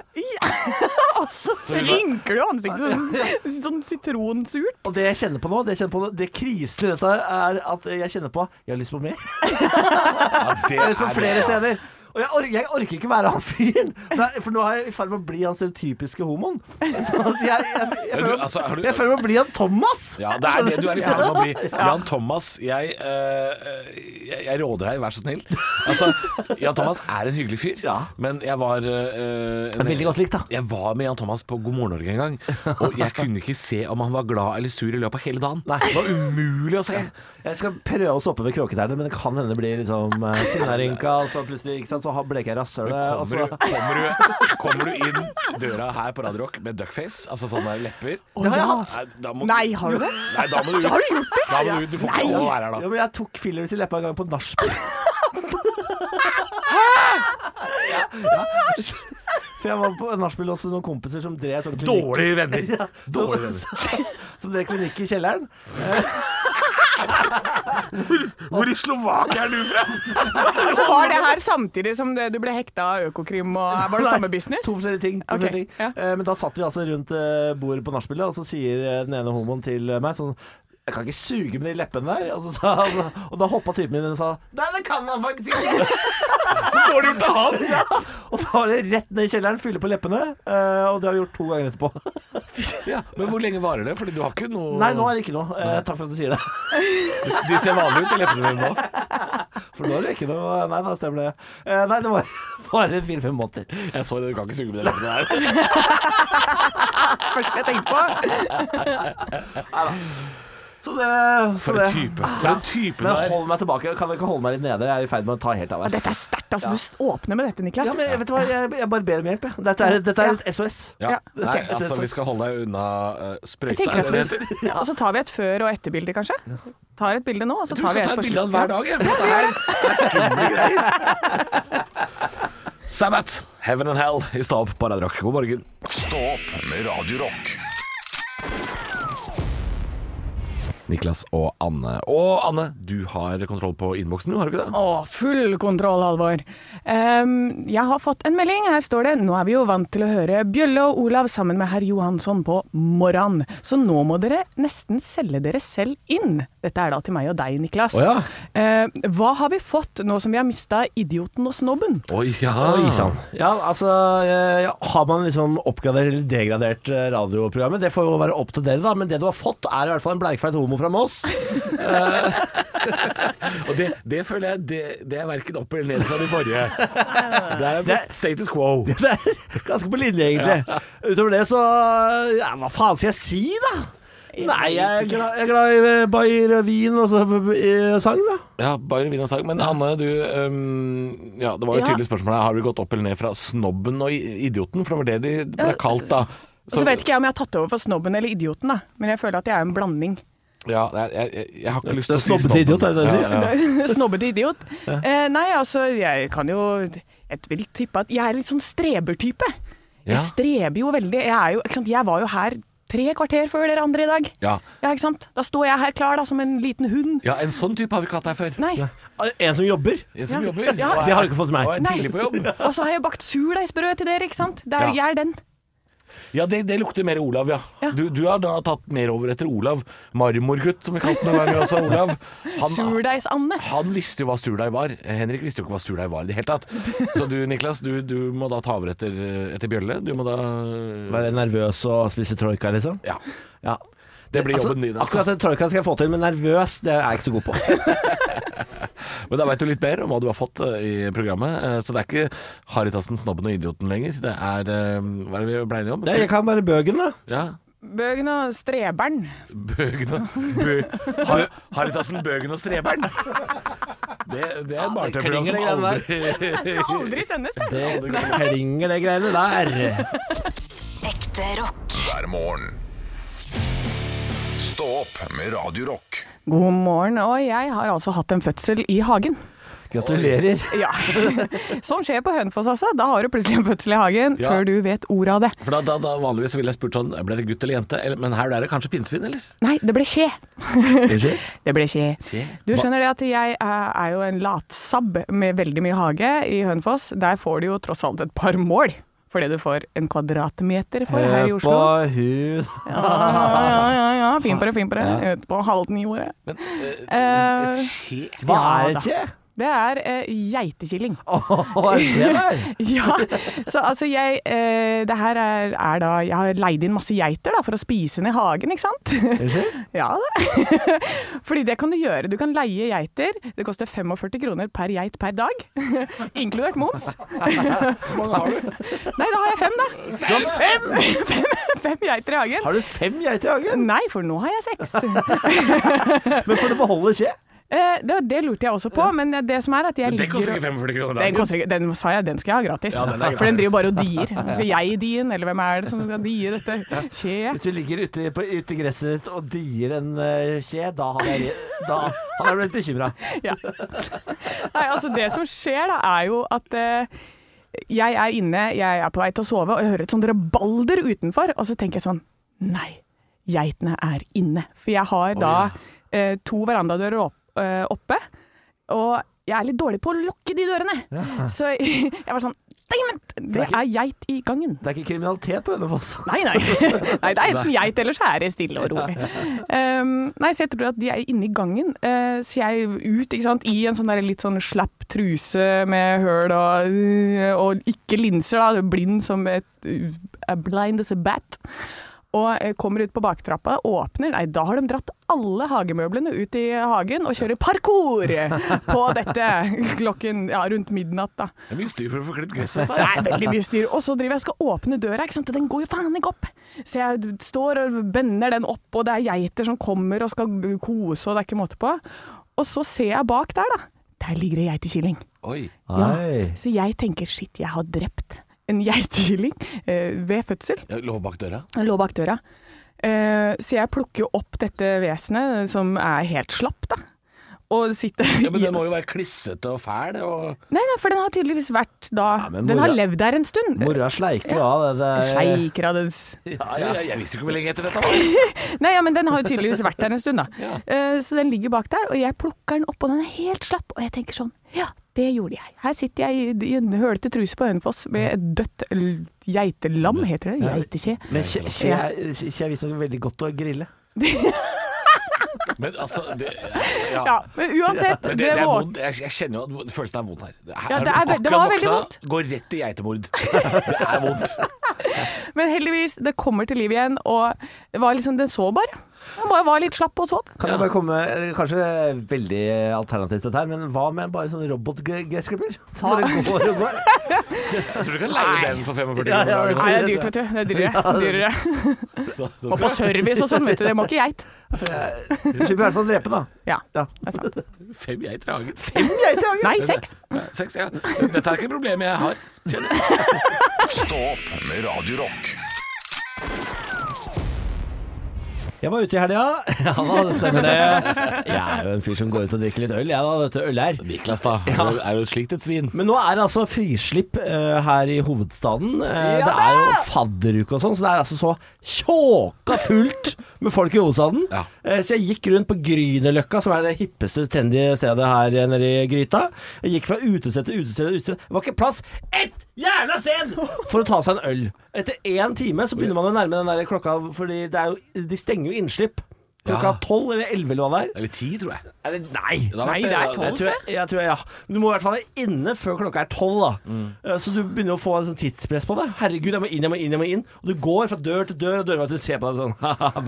Og så rynker du ansiktet sånn, sånn sitronsurt. Og det jeg kjenner på nå, det, jeg kjenner på nå, det krisen i dette er at jeg kjenner på Jeg har lyst på mer. Ja, det Jeg har lyst på er flere steder. Og jeg, orker, jeg orker ikke være han fyren. For nå er jeg i ferd med å bli han stereotypiske homoen. Så, altså, jeg, jeg, jeg, du, føler, altså, du- jeg føler meg å bli han Thomas. Ja, det er det du er i ferd med å bli. Jan Thomas, jeg, eh, jeg, råder deg, vær så snill. Altså, Jan Thomas er en hyggelig fyr, Ja. men jeg var eh, en- Veldig godt likt, da. Jeg var med Jan Thomas på God morgen Norge en gang, og jeg kunne ikke se om han var glad eller sur i løpet av hele dagen. Nei. Det var umulig å se. Jeg skal prøve å stoppe ved kråketærne, men det kan hende det blir liksom uh, sinnarynka, og så plutselig ikke sant, så bleker jeg rasshølet. og Kommer så- du, kommer, du, kommer du inn døra her på Radio Rock med duckface, altså sånne lepper Det har jeg hatt. Nei, da må, Nei, har du det? Nei, da må du ut. Har du gjort det? Da må du ut. Du får ikke lov å være her da. Ja, men jeg tok fillers i leppa en gang på nachspiel. ja, ja. For jeg var på nachspiel hos noen kompiser som drev sånn klinikk. Dårlige venner. Ja, Dårlige som, som drev klinikk i kjelleren. Hvor i Slovakia er du fra? Så var det her samtidig som det, du ble hekta av Økokrim, og her var det samme business? To forskjellige ting. To okay, ting. ja. Eh, Men da satt vi altså rundt eh, bordet på nachspielet, og så sier eh, den ene homoen til meg sånn jeg kan ikke suge med de leppene der. Og, så sa og da hoppa typen min inn og sa Nei, det kan man faktisk ikke! Så dårlig gjort av han. Ja, og da var det rett ned i kjelleren, fylle på leppene. eh, og det har vi gjort to ganger etterpå. Ja, men hvor lenge varer det? Fordi du har ikke noe Nei, nå er det ikke noe. Eh, takk for at du sier det. De, ser vanlige ut, de leppene dine nå. For nå er det ikke noe Nei, da stemmer det. Eh, nei, det var bare fire-fem måneder. Jeg så det, du kan ikke suge med de leppene der. Første jeg tenkte på. Så det så For det. en type. For en type Men hold meg tilbake. Kan jeg ikke holde meg litt nede? Jeg er i ferd med å ta helt av her. Dette er sterkt. altså. Du åpner med dette, Niklas. Ja, men vet du hva, jeg, jeg bare ber om hjelp, jeg. Dette er, dette er et SOS. Ja. Ja, Nei, altså, vi skal holde deg unna uh, sprøyta. Ja, vi? Og så tar vi et før- og etterbilde, kanskje? Tar et bilde nå, og så Jeg tror vi skal ta et et bilde av den hver dag, jeg, for dette her er skumle greier. Sabbat, Heaven and Hell i opp på Radio Rock. God morgen. Stå opp med Radio Rock. Niklas og Anne. Og Anne, du har kontroll på innboksen, har du ikke det? Å, full kontroll, Halvor. Um, jeg har fått en melding. Her står det Nå er vi jo vant til å høre Bjølle og Olav sammen med herr Johansson på morran, så nå må dere nesten selge dere selv inn. Dette er da til meg og deg, Niklas. Oh, ja. uh, hva har vi fått nå som vi har mista idioten og snobben? Oi, ja. Oi sann. Ja, altså eh, ja, Har man liksom oppgradert eller degradert eh, radioprogrammet? Det får jo være opp til dere, da. Men det du har fått, er i hvert fall en bleikfeit homo fra Moss. Og det, det føler jeg det, det er verken opp eller ned fra de forrige. Det er Det- status quo. Det er ganske på linje, egentlig. Utover det så Ja, hva faen skal jeg si, da? Nei, jeg er glad, jeg er glad i eh, bayer og vin og sang, da. Ja, Bayer vin og sang. Men Hanne, du um, Ja, det var jo et Ja. tydelig spørsmål her. Har du gått opp eller ned fra snobben og idioten? For det var det de ble kalt, da. Så, så vet ikke jeg om jeg har tatt over for snobben eller idioten, da. men jeg føler at jeg er en blanding. Ja, jeg, jeg, jeg, har ikke lyst til å si snobbete idiot, er det det du Ja, ja. Snobbete idiot. Eh, nei, altså, jeg kan jo Jeg vil tippe at jeg er litt sånn strebertype. Ja. Jeg streber jo veldig. Jeg, er jo, ikke sant? jeg var jo her tre kvarter før dere andre i dag. Ja. Ja, ikke sant? Da står jeg her klar da, som en liten hund. ja, en sånn type har vi ikke hatt her før. Nei. En som jobber. En som Ja. jobber. Ja. er- Det har du ikke fått til meg. Og er tidlig på jobb. Og så har jeg bakt surdeigsbrød til dere, ikke sant. Det er, Ja. Jeg er den. Ja, det, det lukter mer Olav, ja. Du, du har da tatt mer over etter Olav. Marmorgutt, som vi kalte den noen ganger også, Olav. Han, Surdeigsande. han visste jo hva surdeig var. Henrik visste jo ikke hva surdeig var i det hele tatt. Så du Niklas, du, du må da ta over etter, etter Bjølle. Du må da Være nervøs og spise troika, liksom? Ja. Ja. Det blir Altså, jobben din. Altså. Akkurat den troika skal jeg få til, men nervøs det er jeg ikke så god på. Men da veit du litt mer om hva du har fått eh, i programmet. Eh, Så det er ikke Haritassen, snobben og idioten lenger. Det er eh, Hva er det vi ble enige om? Det, jeg kan bare Bøgen, da. Ja. Bøgen og streberen. Bøgen og Bø, Har, Haritassen, Bøgen og Streberen. Det, det er et barne-TV-program klinger som det Skal aldri sendes, det. Det klinger, det greiene der. Ekte rock. hver morgen. Stå opp med Radio Rock. God morgen. Og jeg har altså hatt en fødsel i hagen. Gratulerer. Ja. Sånn skjer på Hønefoss, altså. Da har du plutselig en fødsel i hagen Ja. før du vet ordet av det. For da, da, da vanligvis ville jeg spurt sånn Ble det gutt eller jente? Men her er det kanskje pinnsvin, eller? Nei, det ble skje. Det ble skje. Skje? Du skjønner det at jeg er, er jo en latsabb med veldig mye hage i Hønefoss. Der får du jo tross alt et par mål. Fordi du får en kvadratmeter for her i Hør Oslo. på hun Ja, ja, ja, ja. Fin på det, fin på det. Ut på halden i jordet. Men uh, et skje Hva er det til? Det er eh, geitekilling. Åh, er det det der? Ja, så altså jeg eh, Det her er, er da Jeg har leid inn masse geiter da for å spise ned hagen, ikke sant? Ja da. Fordi det kan du gjøre. Du kan leie geiter. Det koster 45 kroner per geit per dag. Inkludert moms. Hvor mange har du? Nei, da har jeg fem, da. Du har fem! Fem, fem geiter i hagen. Har du fem geiter i hagen? Nei, for nå har jeg seks. Men får du beholde skje? Eh, det, det lurte jeg også på, men det som er at jeg ligger Den koster ikke 45 kroner den, koster ikke, den sa jeg, den skal jeg ha gratis. Ja, den gratis. For den driver bare og dier. Skal jeg die den, eller hvem er det som skal die dette skjeet? Hvis du ligger ute, på, ute i gresset ditt og dier en uh, skje, da har jeg, da blitt bekymra. Ja. Nei, altså det som skjer da, er jo at uh, jeg er inne, jeg er på vei til å sove, og jeg hører et sånt rabalder utenfor, og så tenker jeg sånn Nei, geitene er inne. For jeg har da eh, to verandadører opp, eh, oppe, og jeg er litt dårlig på å lukke de dørene. Så jeg var sånn! Det er geit i gangen. Det er ikke kriminalitet på Hønefoss. Nei, nei. nei det er en geit, ellers er det stille og rolig. Um, nei, så jeg tror at de er inne i gangen. Uh, så jeg ut ikke sant, i en sånn der litt sånn slapp truse med høl og, uh, og ikke linser, da. Blind som et uh, Blind as a bat. Og uh, kommer ut på baktrappa, åpner Nei, da har de dratt alle hagemøblene ut i hagen og kjører parkour på dette klokken ja, rundt midnatt, da. Det er mye styr for å få klippet gresset. Det er veldig mye styr. Og så driver jeg og skal åpne døra, ikke sant? den går jo faen ikke opp. Så jeg står og bender den opp, og det er geiter som kommer og skal kose, og det er ikke måte på. Og så ser jeg bak der, da. Der ligger det geitekilling. Oi. Ja. Så jeg tenker shit, jeg har drept en geitekilling eh, ved fødsel. Lå bak døra. Lå bak døra. Eh, så jeg plukker jo opp dette vesenet som er helt slapp, da. Og sitter Ja, men den må jo være klissete og fæl. Og... Nei, nei, for den har tydeligvis vært da men Den har levd der en stund. Mora sleiker jo av det. det Sleiker av det. Ja, ja, ja, jeg visste ikke hvor lenge etter dette var. Nei, ja, men den har jo tydeligvis vært der en stund, da. Uh, så den ligger bak der, og jeg plukker den opp, og den er helt slapp. Og jeg tenker sånn, ja, det gjorde jeg. Her sitter jeg i, en hølete truse på Hønefoss med et dødt geitelam, heter det? Geitekje. Men skje skje er skje er visstnok veldig godt å grille. Men altså det, ja. Ja, men uansett, Men det, det, det er vondt. Jeg, jeg kjenner jo at følelsen er vond her. her Ja, det er det var veldig vondt. Går rett i geitemord. Det er vondt. Men heldigvis, det kommer til liv igjen, og det var liksom, den så bare. Den bare var litt slapp og sov. Kan jeg bare komme Kanskje veldig alternativt dette her, men hva med bare sånn robotgressklipper? Som bare går og går. Jeg tror du kan leie den for 45 Ja, ja, kroner. Nei, det er dyrt, vet du. Det er dyrere. dyrere. Så- så Og på service og sånn, vet du. Det må ikke geit. Du slipper i hvert fall å drepe, da. Ja, Ja. det er sant. Fem geiter i hagen. Fem geiter i hagen! Nei, seks. Seks, ja. Dette er ikke problemet jeg har. Stopp. Stå opp med Radio Rock. Jeg var ute i helga. Ja da, det stemmer det. Jeg er jo en fyr som går ut og drikker litt øl, jeg da. Dette du, øl er. Niklas, da. Er du- Er du slikt et svin? Men nå er det altså frislipp uh, her i hovedstaden. Eh, det er jo fadderuke og sånn, så det er altså så tjåka fullt med folk i hovedstaden. Ja. Uh, så jeg gikk rundt på Grünerløkka, som er det hippeste, trendy stedet her nede i Gryta. Jeg gikk fra utested til utested til utested. Det var ikke plass ett jævla sted for å ta seg en øl. Etter én time så begynner man å nærme den der klokka, fordi det er jo, de stenger jo innslipp. Klokka Ja. tolv eller elleve eller hva det er. Eller ti, tror jeg. Eller, nei! Det Nei, det er tolv. Jeg tror jeg, jeg tror jeg, ja. Men du må i hvert fall være inne før klokka er tolv, da. Mm. Eh, Så du begynner å få en sånn tidspress på deg. Herregud, jeg må inn, jeg må inn, jeg må inn. Og du går fra dør til dør, og dørvakten ser på deg sånn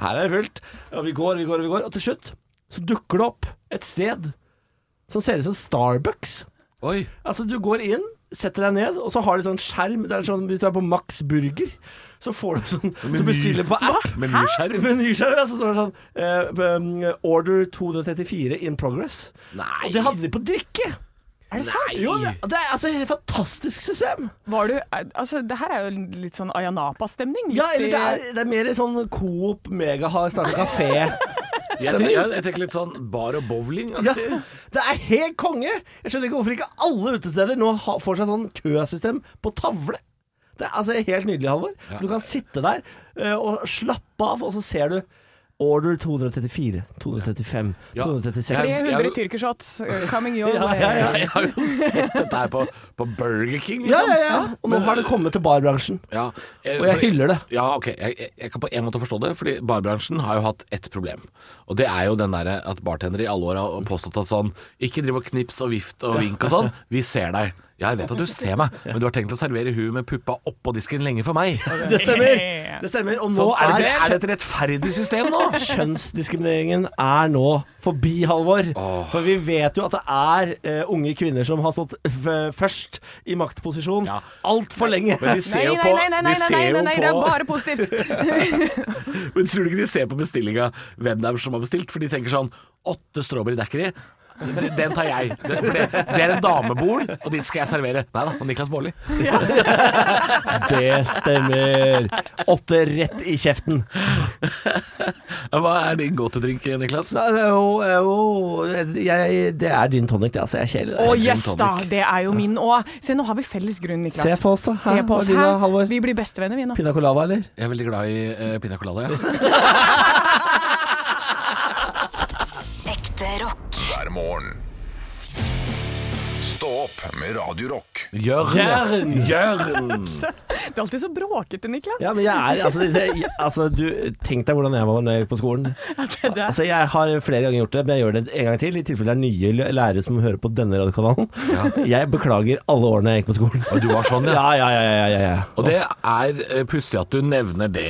Her er det fullt. Og vi går, vi går, vi går. Og til slutt så dukker det opp et sted som ser ut som Starbucks. Oi. Altså, du går inn, setter deg ned, og så har de sånn skjerm. Det er sånn, hvis du er på Max Burger, så får du sånn Så bestiller på app. Menyskjerm? Menyskjerm, ja, så står det sånn eh, um, Order 234 in progress. Nei. Og det hadde de på drikke. Er det sant? Jo, det, det er altså et fantastisk system. Var du Altså, det her er jo litt sånn Ayanapa-stemning. Ja, eller det er, det er mer sånn Coop Mega har startet kafé. Jeg, tenker, jeg, jeg tenker litt sånn bar og bowling. Ja, det er helt konge! Jeg skjønner ikke hvorfor ikke alle utesteder nå får seg sånn køsystem på tavle. Det er altså helt nydelig, Halvor. Du kan sitte der uh, og slappe av, og så ser du Order 234, 235, Ja. 236. 300 tyrkershots uh, coming your Ja, way. ja, ja. Jeg har jo sett dette her på, på Burger King, liksom. ja, ja. Og nå har det kommet til barbransjen. Ja, jeg, Og jeg hyller det. Ja, ok. Jeg, jeg, jeg kan på en måte forstå det, fordi barbransjen har jo hatt ett problem. Og det er jo den derre at bartendere i alle år har påstått at sånn Ikke driv og knips og vift og vink og sånn. Vi ser deg. Ja, jeg vet at du ser meg, men du har tenkt å servere huet med puppa oppå disken lenge for meg. Det stemmer. Det stemmer. Og nå så er, det, er det et rettferdig system nå? Kjønnsdiskrimineringen er nå forbi, Halvor. For vi vet jo at det er uh, unge kvinner som har stått f først i maktposisjon Ja. altfor lenge. Men de ser Nei, jo nei, på nei, nei, nei, de nei, nei, nei, det er bare positivt. Men tror du ikke de ser på bestillinga hvem det er som har bestilt? For de tenker sånn Åtte strawberry daiquiri. Den tar jeg. Det, for det, det er en damebord, og dit skal jeg servere. Nei da, og Niklas Baarli. Det stemmer. Åtte rett i kjeften. Hva er din go to-drink, Niklas? Nei, det er jo, jo jeg, Det er gin tonic, det. Altså, jeg er kjedelig. Å yes da, det er jo min òg. Se, nå har vi felles grunn, Niklas. Se på oss, da. Se på oss her. Vi blir bestevenner, vi nå. Pina colada, eller? Jeg er veldig glad i uh, pina colada. Ja. morgen. Opp med Radio Rock. Jørn. Jørn. Du er alltid så bråkete, Niklas. Ja, men jeg er altså, det, altså du, Tenk deg hvordan jeg var når jeg gikk på skolen. Altså, Jeg har flere ganger gjort det, men jeg gjør det en gang til, i tilfelle det er nye lærere som hører på denne radiokanalen. Jeg beklager alle årene jeg gikk på skolen. Og du var sånn, ja. Ja, ja, ja. ja, ja. Og det er eh, pussig at du nevner det,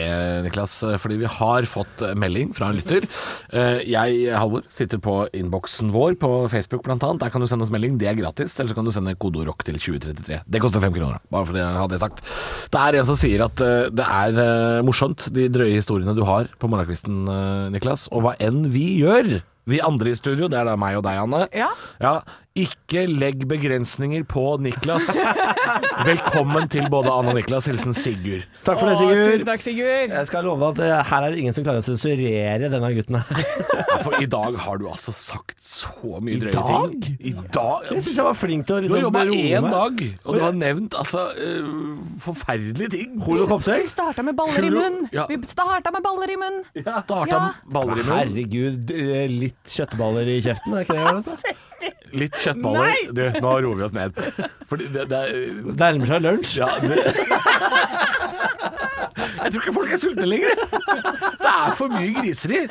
Niklas, eh, fordi vi har fått eh, melding fra en lytter. Eh, Jeg, Halvor, sitter på innboksen vår på Facebook blant annet. Der kan du sende oss melding, det er gratis. Eller så kan du sende kodo rock til 2033. Det koster fem kroner, bare for det hadde jeg sagt. Det er en som sier at eh, det er eh, morsomt, de drøye historiene du har på morgenkvisten, eh, Niklas. Og hva enn vi gjør, vi andre i studio, det er da meg og deg, Anne. Ja. Ikke legg begrensninger på Niklas. Velkommen til både Anne og Niklas. Hilsen Sigurd. Takk for det, Sigurd tusen takk, Sigurd. Jeg skal love at eh, her er det ingen som klarer å sensurere denne gutten her. Ja, for i dag har du altså sagt så mye drøye dag? ting. I dag? Jeg syns jeg var flink til å Du har liksom jobba én meg. dag, og du har nevnt altså øh, forferdelige ting. Holo Vi Kopseng? starta med baller i Hulo- munnen. Ja. Vi starta med baller i munnen. Starta Ja. baller i munnen. Herregud, eh, litt kjøttballer i kjeften, er ikke det jeg dette? Litt kjøttboller. Nei! Du, nå roer vi oss ned. Fordi det, det er Nærmer seg lunsj. Ja, det Jeg tror ikke folk er sultne lenger. Det er for mye griseri.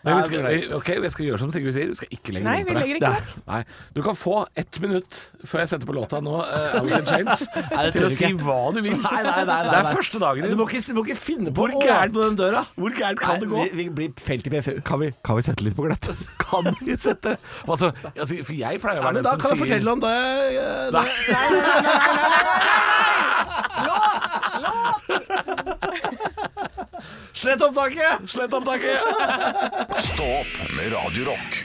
Men vi skal, ok, jeg skal gjøre som Sigurd sier. Vi skal ikke legge Nei, på vi det. ikke Nei. Nei. Du kan få ett minutt før jeg setter på låta nå, uh, Alice in Chains, det til å du si ikke. hva du vil. Nei, nei, nei, nei, Det er nei. første dagen Du din. må ikke, du må ikke finne på Hvor å gærent- åpne den døra. Hvor gærent kan det gå? Vi, vi blir felt i PFU. Kan vi, kan vi sette litt på gløtt? Kan vi sette altså, altså, For jeg pleier å Ja, være men da den kan som jeg sier fortelle om det. eh, det. Slett opptaket! Slett opptaket! Stå opp med Radio Rock.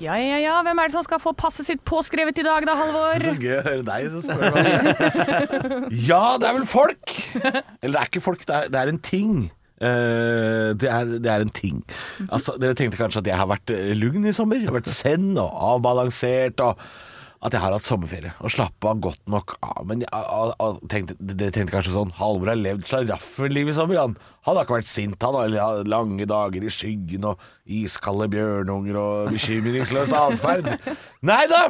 Ja, ja, ja. Hvem er det som skal få passet sitt påskrevet i dag da, Halvor? Så gøy å høre deg som spør meg. Ja, det er vel folk! Eller det er ikke folk, det er, det er en ting. Eh, det, er, det er en ting. Altså, dere tenkte kanskje at jeg har vært eh, lugn i sommer? Jeg har vært zen og avbalansert og at jeg har hatt sommerferie og slappa godt nok av. Men jeg, tenkte, dere tenkte kanskje sånn Halvor har levd slaraffenliv i sommer. Han, han har ikke vært sint, han har eller lange dager i skyggen og iskalde bjørnunger og bekymringsløs atferd. Nei da!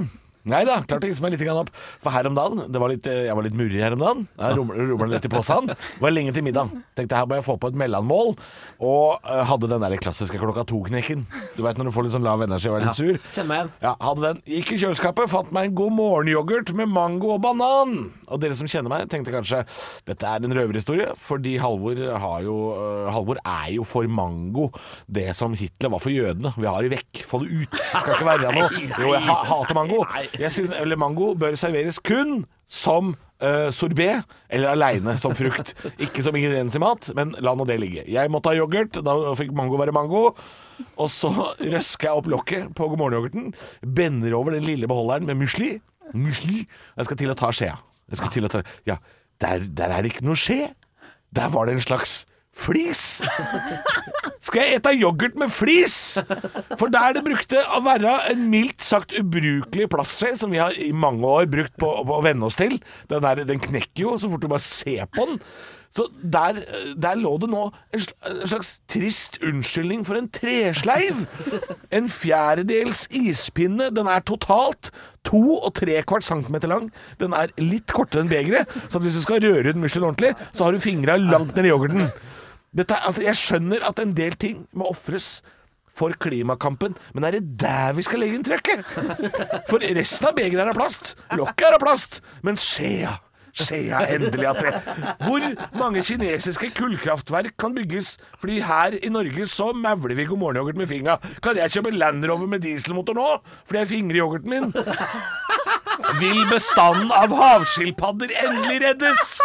Nei da, klarte å hisse meg litt grann opp. For her om dagen, det var litt, eh, jeg var litt murrig her om dagen. Jeg rumla litt i posen. Var lenge til middag. Tenkte her må jeg få på et mellommål. Og uh, hadde den der klassiske klokka to-knekken. Du veit når du får litt sånn lav energi og er litt sur. Kjenn meg igjen. Ja, hadde den. Gikk i kjøleskapet, fant meg en god morgenyoghurt med mango og banan. Og dere som kjenner meg, tenkte kanskje dette er en røverhistorie, fordi Halvor har jo uh, Halvor er jo for mango det som Hitler var for jødene. Vi har det vekk. Få det ut. Skal ikke være noe. Jo, jeg ha hater mango. Jeg synes, eller mango bør serveres kun som uh, sorbé, eller aleine som frukt. Ikke som ingrediens i mat, men la nå det ligge. Jeg måtte ha yoghurt, da fikk mango være mango. Og så røsker jeg opp lokket på God morgen-yoghurten, bender over den lille beholderen med musli. Musli. Jeg skal til å ta skjea. Jeg skal til å ta Ja, der, der er det ikke noe skje. Der var det en slags flis. Skal jeg ete yoghurt med flis? For der det brukte å være en mildt sagt ubrukelig plastskje, som vi har i mange år brukt på, på å venne oss til Den, der, den knekker jo så fort du bare ser på den. Så der, der lå det nå en slags trist unnskyldning for en tresleiv. En fjerdedels ispinne. Den er totalt to og tre centimeter lang. Den er litt kortere enn begeret, så hvis du skal røre ut muslin ordentlig, så har du fingra langt ned i yoghurten. Dette, altså, jeg skjønner at en del ting må ofres for klimakampen, men er det der vi skal legge inn trøkket? For resten av begeret er av plast. Lokket er av plast. Men skjea Skjea endelig at det Hvor mange kinesiske kullkraftverk kan bygges? Fordi her i Norge så mauler vi god morgen-yoghurt med fingra. Kan jeg kjøpe Land Rover med dieselmotor nå? Fordi jeg fingrer yoghurten min? Vil bestanden av havskilpadder endelig reddes?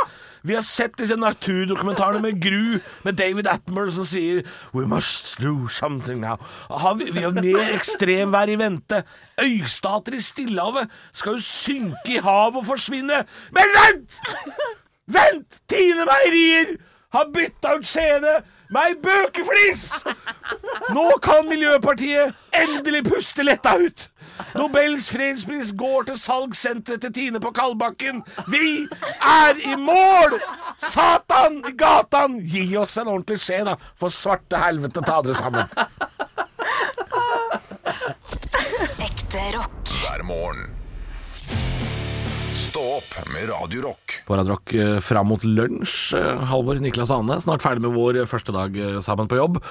Vi har sett disse naturdokumentarene med Gru, med David Attenborough som sier We must do something now. Har vi, vi har mer ekstremvær i vente. Øystater i Stillehavet skal jo synke i havet og forsvinne. Men vent! Vent! Tine Meierier har bytta ut skjeene med ei bøkeflis! Nå kan Miljøpartiet endelig puste letta ut. Nobels fredspris går til salgssenteret til Tine på Kalbakken. Vi er i mål! Satan i gatan! Gi oss en ordentlig skje, da. For svarte helvete, ta dere sammen. Ekte rock. hver morgen. Stå opp med Radio Rock. På Radio Rock eh, fram mot lunsj, eh, Halvor Niklas Ane. Snart ferdig med vår første dag eh, sammen på jobb.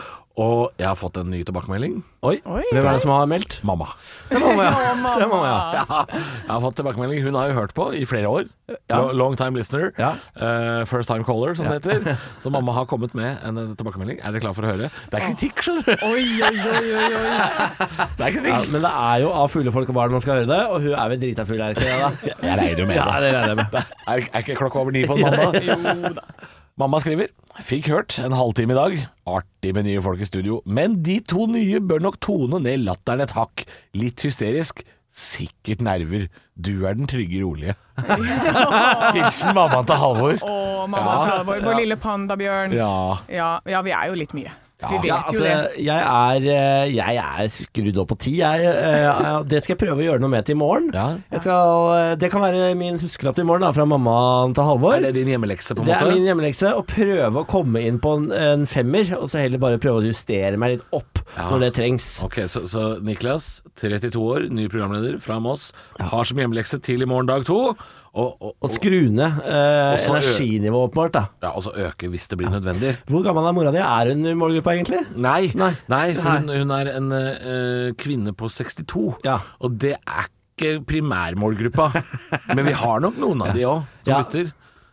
Og jeg har fått en ny tilbakemelding. Oi, hvem er det som har meldt? Mamma. Det er mamma, ja. Det er mamma, ja. Ja, jeg har fått tilbakemelding. Hun har jo hørt på i flere år. Lo- Long time listener. Ja. Eh, first time caller, som det heter. Så mamma har kommet med en eh, tilbakemelding. Er dere klar for å høre? Det er kritikk, skjønner du. Oi, oi, oi, oi, oi. Det er kritikk. Ja, men det er jo av fulle folk og barn man skal høre det, og hun er vel drita full, er ikke det? da? Jeg regner jo med Ja, det. det regner jeg med. Er, er ikke klokka over ni på en mandag? Mamma skriver Fikk hørt en halvtime i dag. Artig med nye folk i studio. Men de to nye bør nok tone ned latteren et hakk. Litt hysterisk. Sikkert nerver. Du er den trygge, rolige. Hilsen mammaen til Halvor. Å, mamma Ja, Halvor, vår lille pandabjørn. Ja. Ja, ja, vi er jo litt mye. Vet Ja, altså, jeg er, eh, jeg er skrudd opp på ti. Jeg, jeg, det skal jeg prøve å gjøre noe med til i morgen. Ja. Skal, eh, det kan være min huskelapp til i morgen da, fra mammaen til Halvor. Er det din hjemmelekse, på en måte? Det er min hjemmelekse. Å prøve å komme inn på en, en femmer, og så heller bare prøve å justere meg litt opp Ja. når det trengs. Ok, så, så Niklas, 32 år, ny programleder fra Moss, har som hjemmelekse til i morgen dag to. Og, og, Og skru ned eh, energinivået, åpenbart. da. ja, og så øke hvis det blir nødvendig. Hvor gammel er mora di? Er hun i målgruppa, egentlig? Nei, Nei. nei. for hun, hun er en uh, kvinne på 62. Ja. Og det er ikke primærmålgruppa. Men vi har nok noen av de òg, som Ja.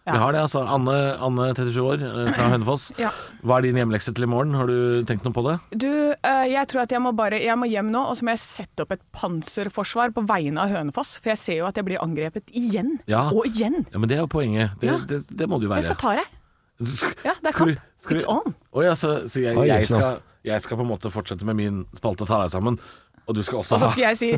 Lytter. Vi har det, altså. Anne, Anne 37 år, eh, fra Hønefoss. Ja. Hva er din hjemlekse til i morgen? Har du tenkt noe på det? Du, eh, jeg tror at jeg må bare Jeg må hjem nå, og så må jeg sette opp et panserforsvar på vegne av Hønefoss. For jeg ser jo at jeg blir angrepet igjen. Ja. Og igjen. Ja, Men det er jo poenget. Det, Ja. det, det må det jo være. Jeg skal ta deg. Ja, det er Skal kamp. du- It's on. Å ja, så, så jeg, jeg, skal, jeg skal på en måte fortsette med min spalte Ta deg sammen. Og du skal også Og så skal jeg si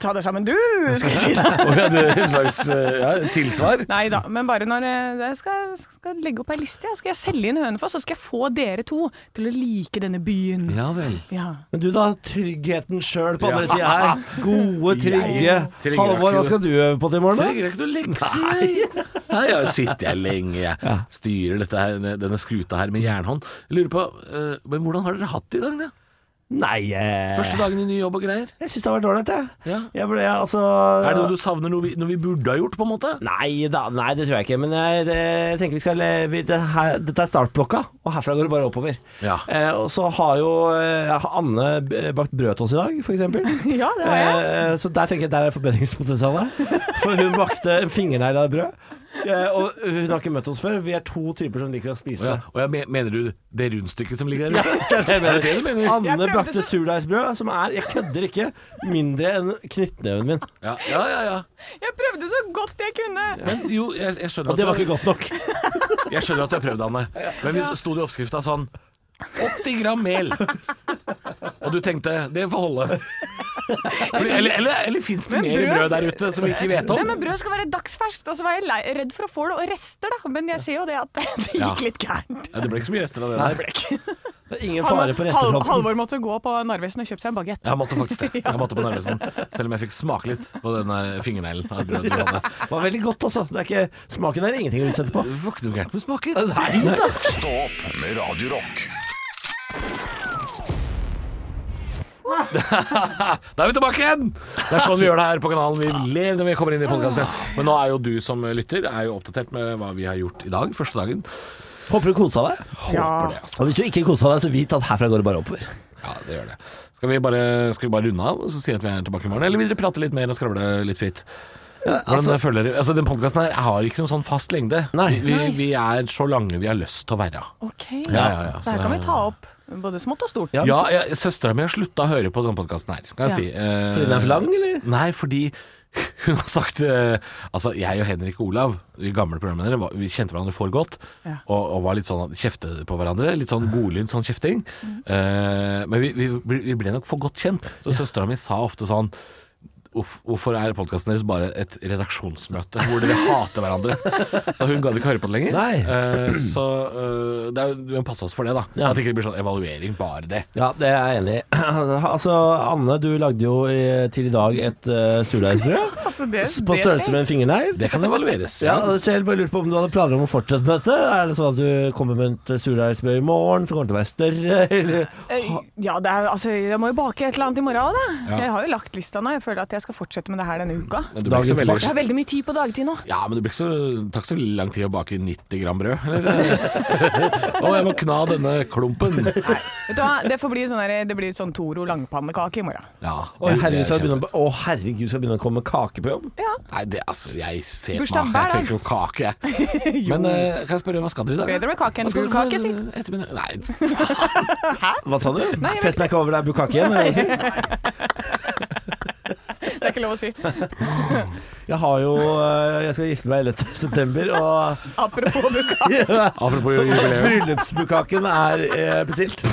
Ta deg sammen, du! Skal jeg si oh, ja, det er en slags eh, ja, tilsvar. Nei da, men bare når eh, jeg skal, skal legge opp ei liste, skal jeg selge inn Hønefoss, så skal jeg få dere to til å like denne byen. Ja vel. Ja. Men du da, tryggheten sjøl på andre sida her. Gode, trygge Jeg Halvor, hva skal du øve på til i morgen, da? Trenger ikke noe lekser. Nei. Nei, jeg sitter jeg lenge. Jeg styrer dette her, denne skuta her med jernhånd. Jeg lurer på, eh, men hvordan har dere hatt det i dag? Da? Nei, eh, Første dagen i ny jobb og greier. jeg syns det har vært ålreit, jeg. Ja. Jeg ble, altså Er det noe du savner noe vi, noe vi burde ha gjort, på en måte? Nei, da, nei, det tror jeg ikke. Men jeg, det, jeg tenker vi skal vi, det her, Dette er startblokka, og herfra går det bare oppover. Ja. Eh, og så har jo eh, Anne bakt brød til oss i dag, f.eks. ja, det har jeg. Eh, så der tenker jeg der er forbedringspotensialet. For hun bakte en fingernegl av brød. Og hun har ikke møtt oss før. Vi er to typer som liker å spise. Ja. Og jeg, me- mener du det rundstykket som ligger der ute? Det er det. Er det du mener? Jeg Anne prøvde brakte så- surdeigsbrød, som er, jeg kødder ikke, mindre enn knyttneven min. Ja, ja, ja. ja. Jeg prøvde så godt jeg kunne. Men jo, jeg, jeg skjønner Og det var at ikke godt nok. jeg skjønner at du har prøvd, Anne. Men hvis sto det i oppskrifta sånn 80 gram mel, og du tenkte det får holde. Fordi, eller eller, eller fins det mer brød- brød der ute som vi ikke vet om? Nei, men Brød skal være dagsferskt, og så var jeg lei, redd for å få det og rester, da. Men jeg ser jo det at det Ja. gikk litt gærent. Ja, det ble ikke så mye rester av det Nei. der. Det ble ikke. Det er ingen fare på restefronten. Halvor måtte gå på Narvesen og kjøpe seg en bagett. Jeg måtte faktisk det. Jeg måtte på Narvesen. Selv om jeg fikk smake litt på den fingerneglen av brød du hadde. Det var veldig godt, altså. Det er ikke, smaken er ingenting å utsette på. Det var ikke noe gærent med smaken. Nei da. Stå opp med Radio Da er vi tilbake igjen! Det er sånn vi gjør det her på kanalen. Vi ler når vi kommer inn i podkasten. Men nå er jo du som lytter er jo oppdatert med hva vi har gjort i dag, første dagen. Håper du kosa deg. Håper det, altså. Og hvis du ikke kosa deg, så vit at herfra går det bare oppover. Ja, det gjør det. Skal vi bare, skal vi bare runde av og så si at vi er tilbake i morgen? Eller vil dere prate litt mer og skravle litt fritt? Ja, altså- føler dere? Altså, Den podkasten her har ikke noen sånn fast lengde. Nei. Vi, vi, er så lange vi har lyst til å være. Ok, Ja, ja, ja, Så her kan vi ta opp både smått og stort. Ja, Ja, Søstera mi har slutta å høre på denne podkasten her, kan jeg Ja. si. Eh, Fordi den er for lang, eller? Nei, fordi hun har sagt eh, Altså, jeg og Henrik Olav, de gamle programledere, vi kjente hverandre for godt. Ja. Og, og var litt sånn kjefte på hverandre. Litt sånn godlynt sånn kjefting. Eh, men vi, vi, vi ble nok for godt kjent. Så søstera mi sa ofte sånn «Hvorf- Hvorfor er podkasten deres bare et redaksjonsmøte hvor dere hater hverandre? Så hun gadd ikke høre på det lenger. Nei. Eh, så uh, det er, vi må passe oss for det, da. Ja. At det ikke blir sånn evaluering, bare det. Ja, det er jeg enig i. Altså, Anne, du lagde jo i, til i dag et uh, surdeigsbrød Altså, på størrelse med en fingernegl. Det kan evalueres. Ja, og selv bare lurte på om du hadde planer om å fortsette med dette. Er det sånn at du kommer med et surdeigsbrød i morgen som kommer til å være større, eller? Eh, Ja, det er, altså, jeg må jo bake et eller annet i morgen òg, da. Ja. Jeg har jo lagt lista nå. Jeg føler at jeg skal fortsette med det her denne uka. Men du blir ikke så veldig Jeg har veldig mye tid på dagtid nå. Ja, men det blir ikke så, tar ikke så lang tid å bake 90 gram brød. Eller? Å, jeg må kna denne klumpen. Vet du hva, Det får bli sånn der, det blir sånn Toro langpannekake i morgen. Ja, Å herregud, skal jeg begynne, å, herregud, skal jeg begynne å komme med kake på jobb? Ja, Nei, det, altså, jeg ser på meg. Jeg trenger ikke kake, jeg. Men uh, kan jeg spørre, hva skal dere i dag? Bedre med kake enn for, si. eh, ettermiddag? Nei, Hva sa du? jeg Festen er ikke over, det er bukake igjen? Er det er ikke lov å si. Jeg har jo eh, Jeg skal gifte meg 11. september, og Apropos bulkake. apropos jubileum. bryllupsbukaken er eh, bestilt.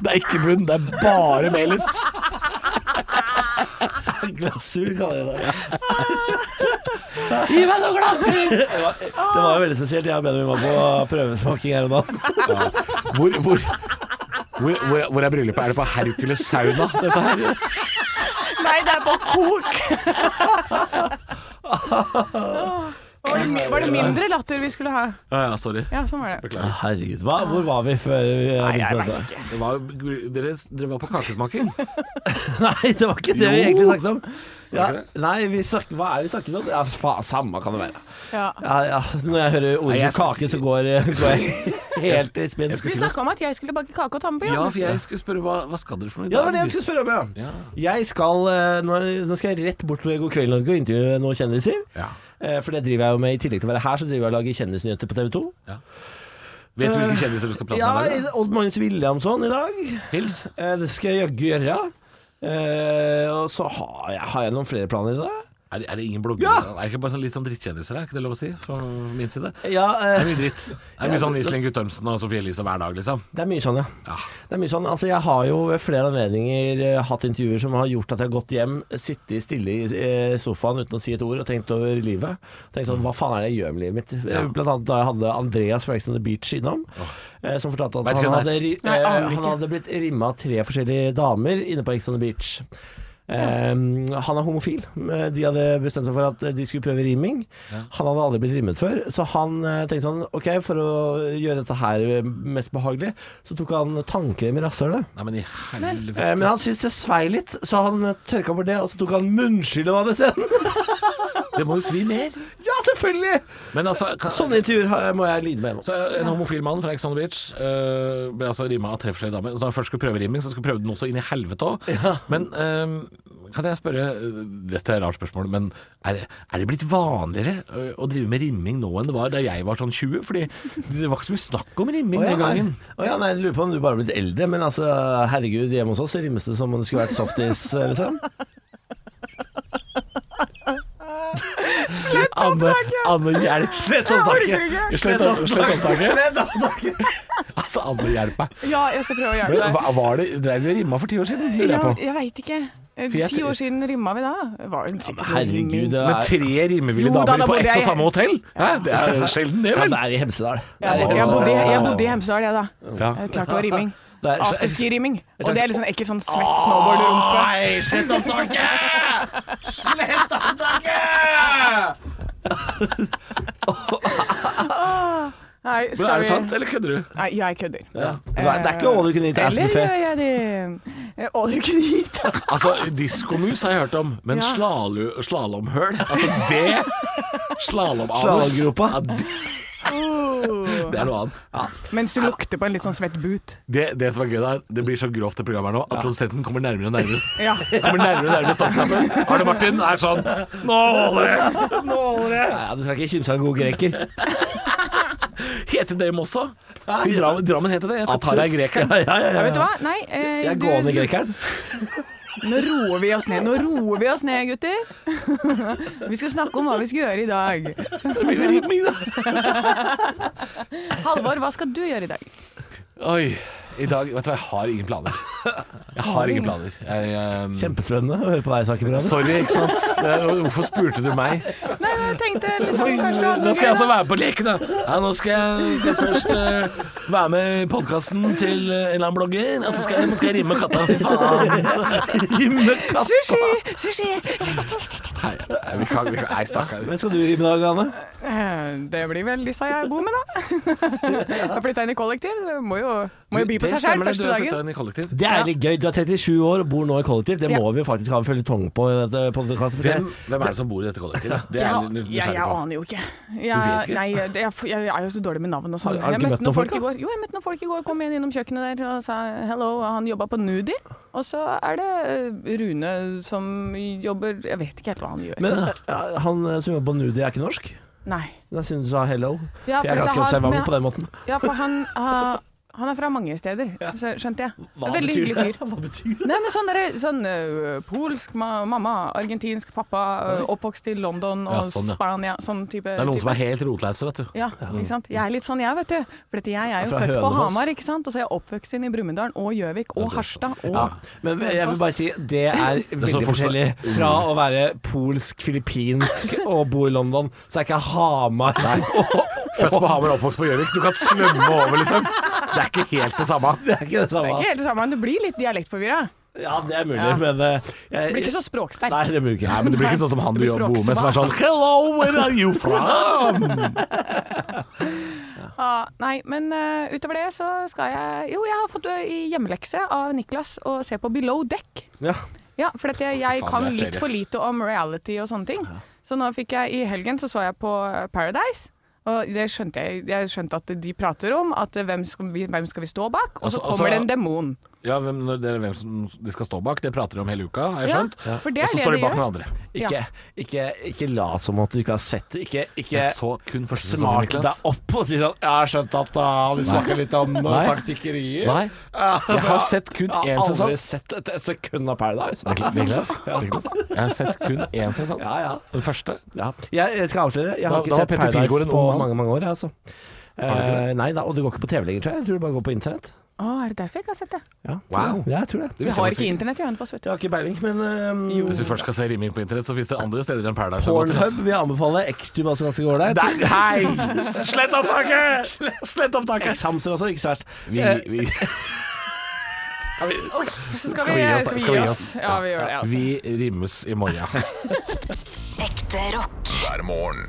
Det er ikke bunn, det er bare melis. Glasur, kaller jeg det. Gi meg noe glasur! Det var jo veldig spesielt. Jeg og Benjamin var på prøvesmaking her og nå. Hvor, hvor, hvor, hvor, hvor er bryllupet? Er det på Hercules sauna, dette her? Nei, det er på kok! Var det, var det mindre latter vi skulle ha? Ja, ja, sorry. Ja, sånn var det. Beklager. Herregud, hva, hvor var vi før vi Nei, jeg vet ikke. Det var, dere, dere var på kakesmaking. Nei, det var ikke det vi egentlig snakket om. Ja, Var det nei, vi snakket, hva er vi snakket om? Ja, faen, samme kan det være. Ja. Ja, ja, når jeg hører Nei, ordet jeg skal- kake, så går, går jeg helt i spinn. Vi snakka om at jeg skulle bake kake og ta med på Ja, jobb. for jeg skulle spørre hva, hva skal dere for noe i Ja, det var det dag? jeg skulle spørre om, ja. Ja. Jeg skal, eh, nå, nå skal jeg rett bort til God kveld Norge og intervjue noen kjendiser. Ja. Eh, For det driver jeg jo med. I tillegg til å være her, så driver jeg og lager kjendisnyheter på TV 2. Ja. Vet du hvilke kjendiser du skal prate Ja, med dag? Odd Magnus Williamson i dag. Hils. Eh, Det skal jeg jaggu gjøre. Eh, Og så har jeg, har jeg noen flere planer i dag. Er det, er det ingen bloggere? Er det ikke bare sånn litt sånn drittkjendiser? Er ikke det lov å si fra min side? Ja, Det eh, er mye dritt. Det er mye sånn Iselin Guttormsen og Sofie Elise hver dag, liksom. det er mye sånn, ja. Ja. Det er mye sånn, altså Jeg har jo ved flere anledninger eh, hatt intervjuer som har gjort at jeg har gått hjem, sittet stille i eh, sofaen uten å si et ord og tenkt over livet. Tenkt sånn, Hva faen er det jeg gjør med livet mitt? Ja. Blant annet da jeg hadde Andreas fra Ex on the Beach innom, oh. som fortalte at han hadde, Nei, han hadde blitt rimma tre forskjellige damer inne på Ex on the Beach. Eh, han er homofil. De hadde bestemt seg for at de skulle prøve riming. Han hadde aldri blitt rimmet før, så han eh, tenkte sånn Ok, for å gjøre dette her eh, mest behagelig, så tok han tannkrem i rasshølet. Men i helvete. Eh, Men han syntes det svei litt, så han tørka bort det, og så tok han munnskyllet isteden. Det må jo svi mer. ja, selvfølgelig! Men altså kan, Sånne intervjuer har- må jeg lide med nå. Så En homofil mann fra Ex on the Beach uh, ble altså rima av tre forskjellige damer. Så da han først skulle prøve rimming, så skulle prøve den også inn i helvete òg. Men øh, kan jeg spørre øh, Dette er et rart spørsmål, men er, er det blitt vanligere å drive med rimming nå enn det var da jeg var sånn 20? Fordi det var ikke så mye snakk om rimming ja, den gangen. Å ja, nei, jeg lurer på om du bare har blitt eldre, men altså, herregud, hjemme hos oss rimmes det som om det skulle vært softis, eh, liksom. Anne, Anne hjelp! Slett opptaket! Slett opp- slett opptaket. Slett opptaket! Altså, Anne, hjelp meg. Ja, jeg skal prøve å hjelpe deg. hva, var det, Dreiv vi og rimma for ti år siden? Ja, på. jeg veit ikke. Eh, Ti år siden rimma vi da. Var det ja, men Herregud, det Men Med tre rimmevillige damer da, på ett og samme hotell? Hæ? Det er sjelden, det, vel? ja, det er i Hemsedal. Ja, jeg, jeg, jeg bodde i Hemsedal, jeg, da. Ja. Klart det. Det er- Afterski-rimming. Og det er litt sånn ekkelt sånn svett snowboard-rumpe. Slett opptaket! Slett opptaket! Nei, Men er det vi sant, eller kødder du? Nei, jeg kødder. Ja. Det er det er ikke all you can eat ass Eller gjør jeg det eh, All you can eat. Altså, diskomus har jeg hørt om, men Ja. slalåmhøl Altså, det Slalåmanus Slalåmgropa. ja, det, det er noe annet. Mens du lukter på en litt sånn svett boot. Det, det som er gøy da, det blir så grovt det programmet her nå, at produsenten kommer nærmere og nærmere Ja. Kommer nærmere og nærmere stoppknappen. Arne Martin er sånn Nå holder det! Nå holder det! Ja, du skal ikke kimse av en god greker. Heter dem også? Drammen, heter det. Jeg skal ta deg grekeren. Ja, ja, ja, Ja, ja. vet du hva? Nei, eh, Jeg er du- gående grekeren. Nå roer vi oss ned. Nå roer vi oss ned, gutter. Vi skal snakke om hva vi skal gjøre i dag. Det blir vel rimming, da. Halvor, hva skal du gjøre i dag? Oi. I dag Vet du hva, jeg har ingen planer. Jeg har ingen planer. Jeg, um... Kjempespennende å høre på deg snakke, Brødre. Sorry, ikke sant. Hvorfor spurte du meg? Nei, jeg tenkte liksom kanskje du hadde Nå skal jeg altså være på leken, da. Ja, nå skal jeg, skal jeg først uh, være med i podkasten til eh, en eller annen blogger. Og så skal jeg, nå skal jeg rimme katta. Fy faen. Rimme katta. Sushi! Sushi! Nei, vi kan, vi kan, nei stakkar. Hvem skal du rime i dag, Anne? Eh, Det blir vel disse jeg bor med, da. Jeg flytta inn i kollektiv. Må jo, må jo by på seg det, første du har dagen. flytta inn i kollektiv. Det er litt gøy. Du er 37 år og bor nå i kollektiv. Det Ja. må vi faktisk ha en føljetong på i dette. Hvem, hvem er det som bor i dette kollektivet? Det er Ja, jeg jeg, jeg aner jo ikke. Jeg, ikke? nei, det- jeg, jeg er jo så dårlig med navn og sånn. Har- har du ikke møtt noen folk i går. Jo, jeg møtte noen folk i går. Kom inn innom kjøkkenet der og sa hello. Han jobba på Nudi. Og så er det eh, Rune som jobber Jeg vet ikke helt hva han gjør. Men eh, han eh, som jobber på Nudi, er ikke norsk? Nei. Da siden du sa hello. Ja, For jeg er ganske det observant på den måten. Ja, for han, ha- han er fra mange steder, så skjønte jeg. Hva Veldig betyr hyggelig fyr. Hva betyr det? Nei, men sånn, der, sånn øh, polsk ma mamma, argentinsk pappa, øh, oppvokst i London og Ja, sånn, ja. Spania, sånn type Det er noen type. som er helt rotlause, vet du. Ja, ikke sant. Jeg er litt sånn jeg, vet du. For dette, jeg er jo Fra født på Hønefoss. Hamar, ikke sant. Og så er jeg oppvokst inn i Brumunddal og Gjøvik og Harstad og Ja, men jeg vil bare si det er veldig forskjellig fra å være polsk, filippinsk og bo i London, så er ikke Hamar Født på Hamar, oppvokst på Gjøvik. Du kan svømme over, liksom. Det er ikke helt det samme. Det er ikke det samme. Det er ikke helt det samme, men du blir litt dialektforvirra. Ja, det er mulig, Ja. men uh, jeg, Blir ikke så språksterk. Nei, det blir ikke. Nei, men det blir ikke sånn som han du jobber bor med, som er sånn. Hello, where are you from? Ja, nei, men uh, utover det så skal jeg Jo, jeg har fått øh, i hjemmelekse av Niklas å se på Below Deck. Ja. Ja, for at jeg, jeg Faen, kan litt for lite om reality og sånne ting. Så nå fikk jeg i helgen så så jeg på Paradise. Og det skjønte jeg, jeg skjønte at de prater om at hvem skal vi, hvem skal vi stå bak, og Altså- så kommer altså- det en demon. Ja, hvem, det er hvem som de skal stå bak, det prater de om hele uka, har jeg Ja, skjønt. for det er Og så det står de bak gjør. noen andre. Ikke, ikke, ikke lat som at du ikke har sett det. Ikke, ikke så kun smart deg opp og si sånn 'Jeg har skjønt at da vi snakker litt om Nei. taktikkerier'. Nei, jeg har sett kun jeg har aldri sett et, et sekund av Paradise. Niklas, Niklas, jeg har sett kun én sesong. Ja, ja. Den første. ja. Jeg, jeg skal avsløre, jeg har Da- ikke da sett Paradise på mange mange år. Altså. Eh, nei da, og det går ikke på TV lenger, tror jeg. Jeg tror det bare går på internett. Å, er det derfor jeg ikke har sett det? Ja, Wow. Ja, jeg tror det. Vi har ikke internett i Hønefoss, vet du. Jeg har ikke peiling, men eh, Hvis vi først skal se rimming på internett, så finnes det andre steder enn Paradise. Pornhub vil jeg anbefale. Xtube er også ganske ålreit. Nei! Slett opptaket! Slett opptaket! X-Hamster også, ikke så verst. Vi, Eh, vi, Så Skal vi gi oss, da? Skal vi gi oss? Ja, vi gjør det. Altså. vi rimmes i morgen. Ekte rock. hver morgen.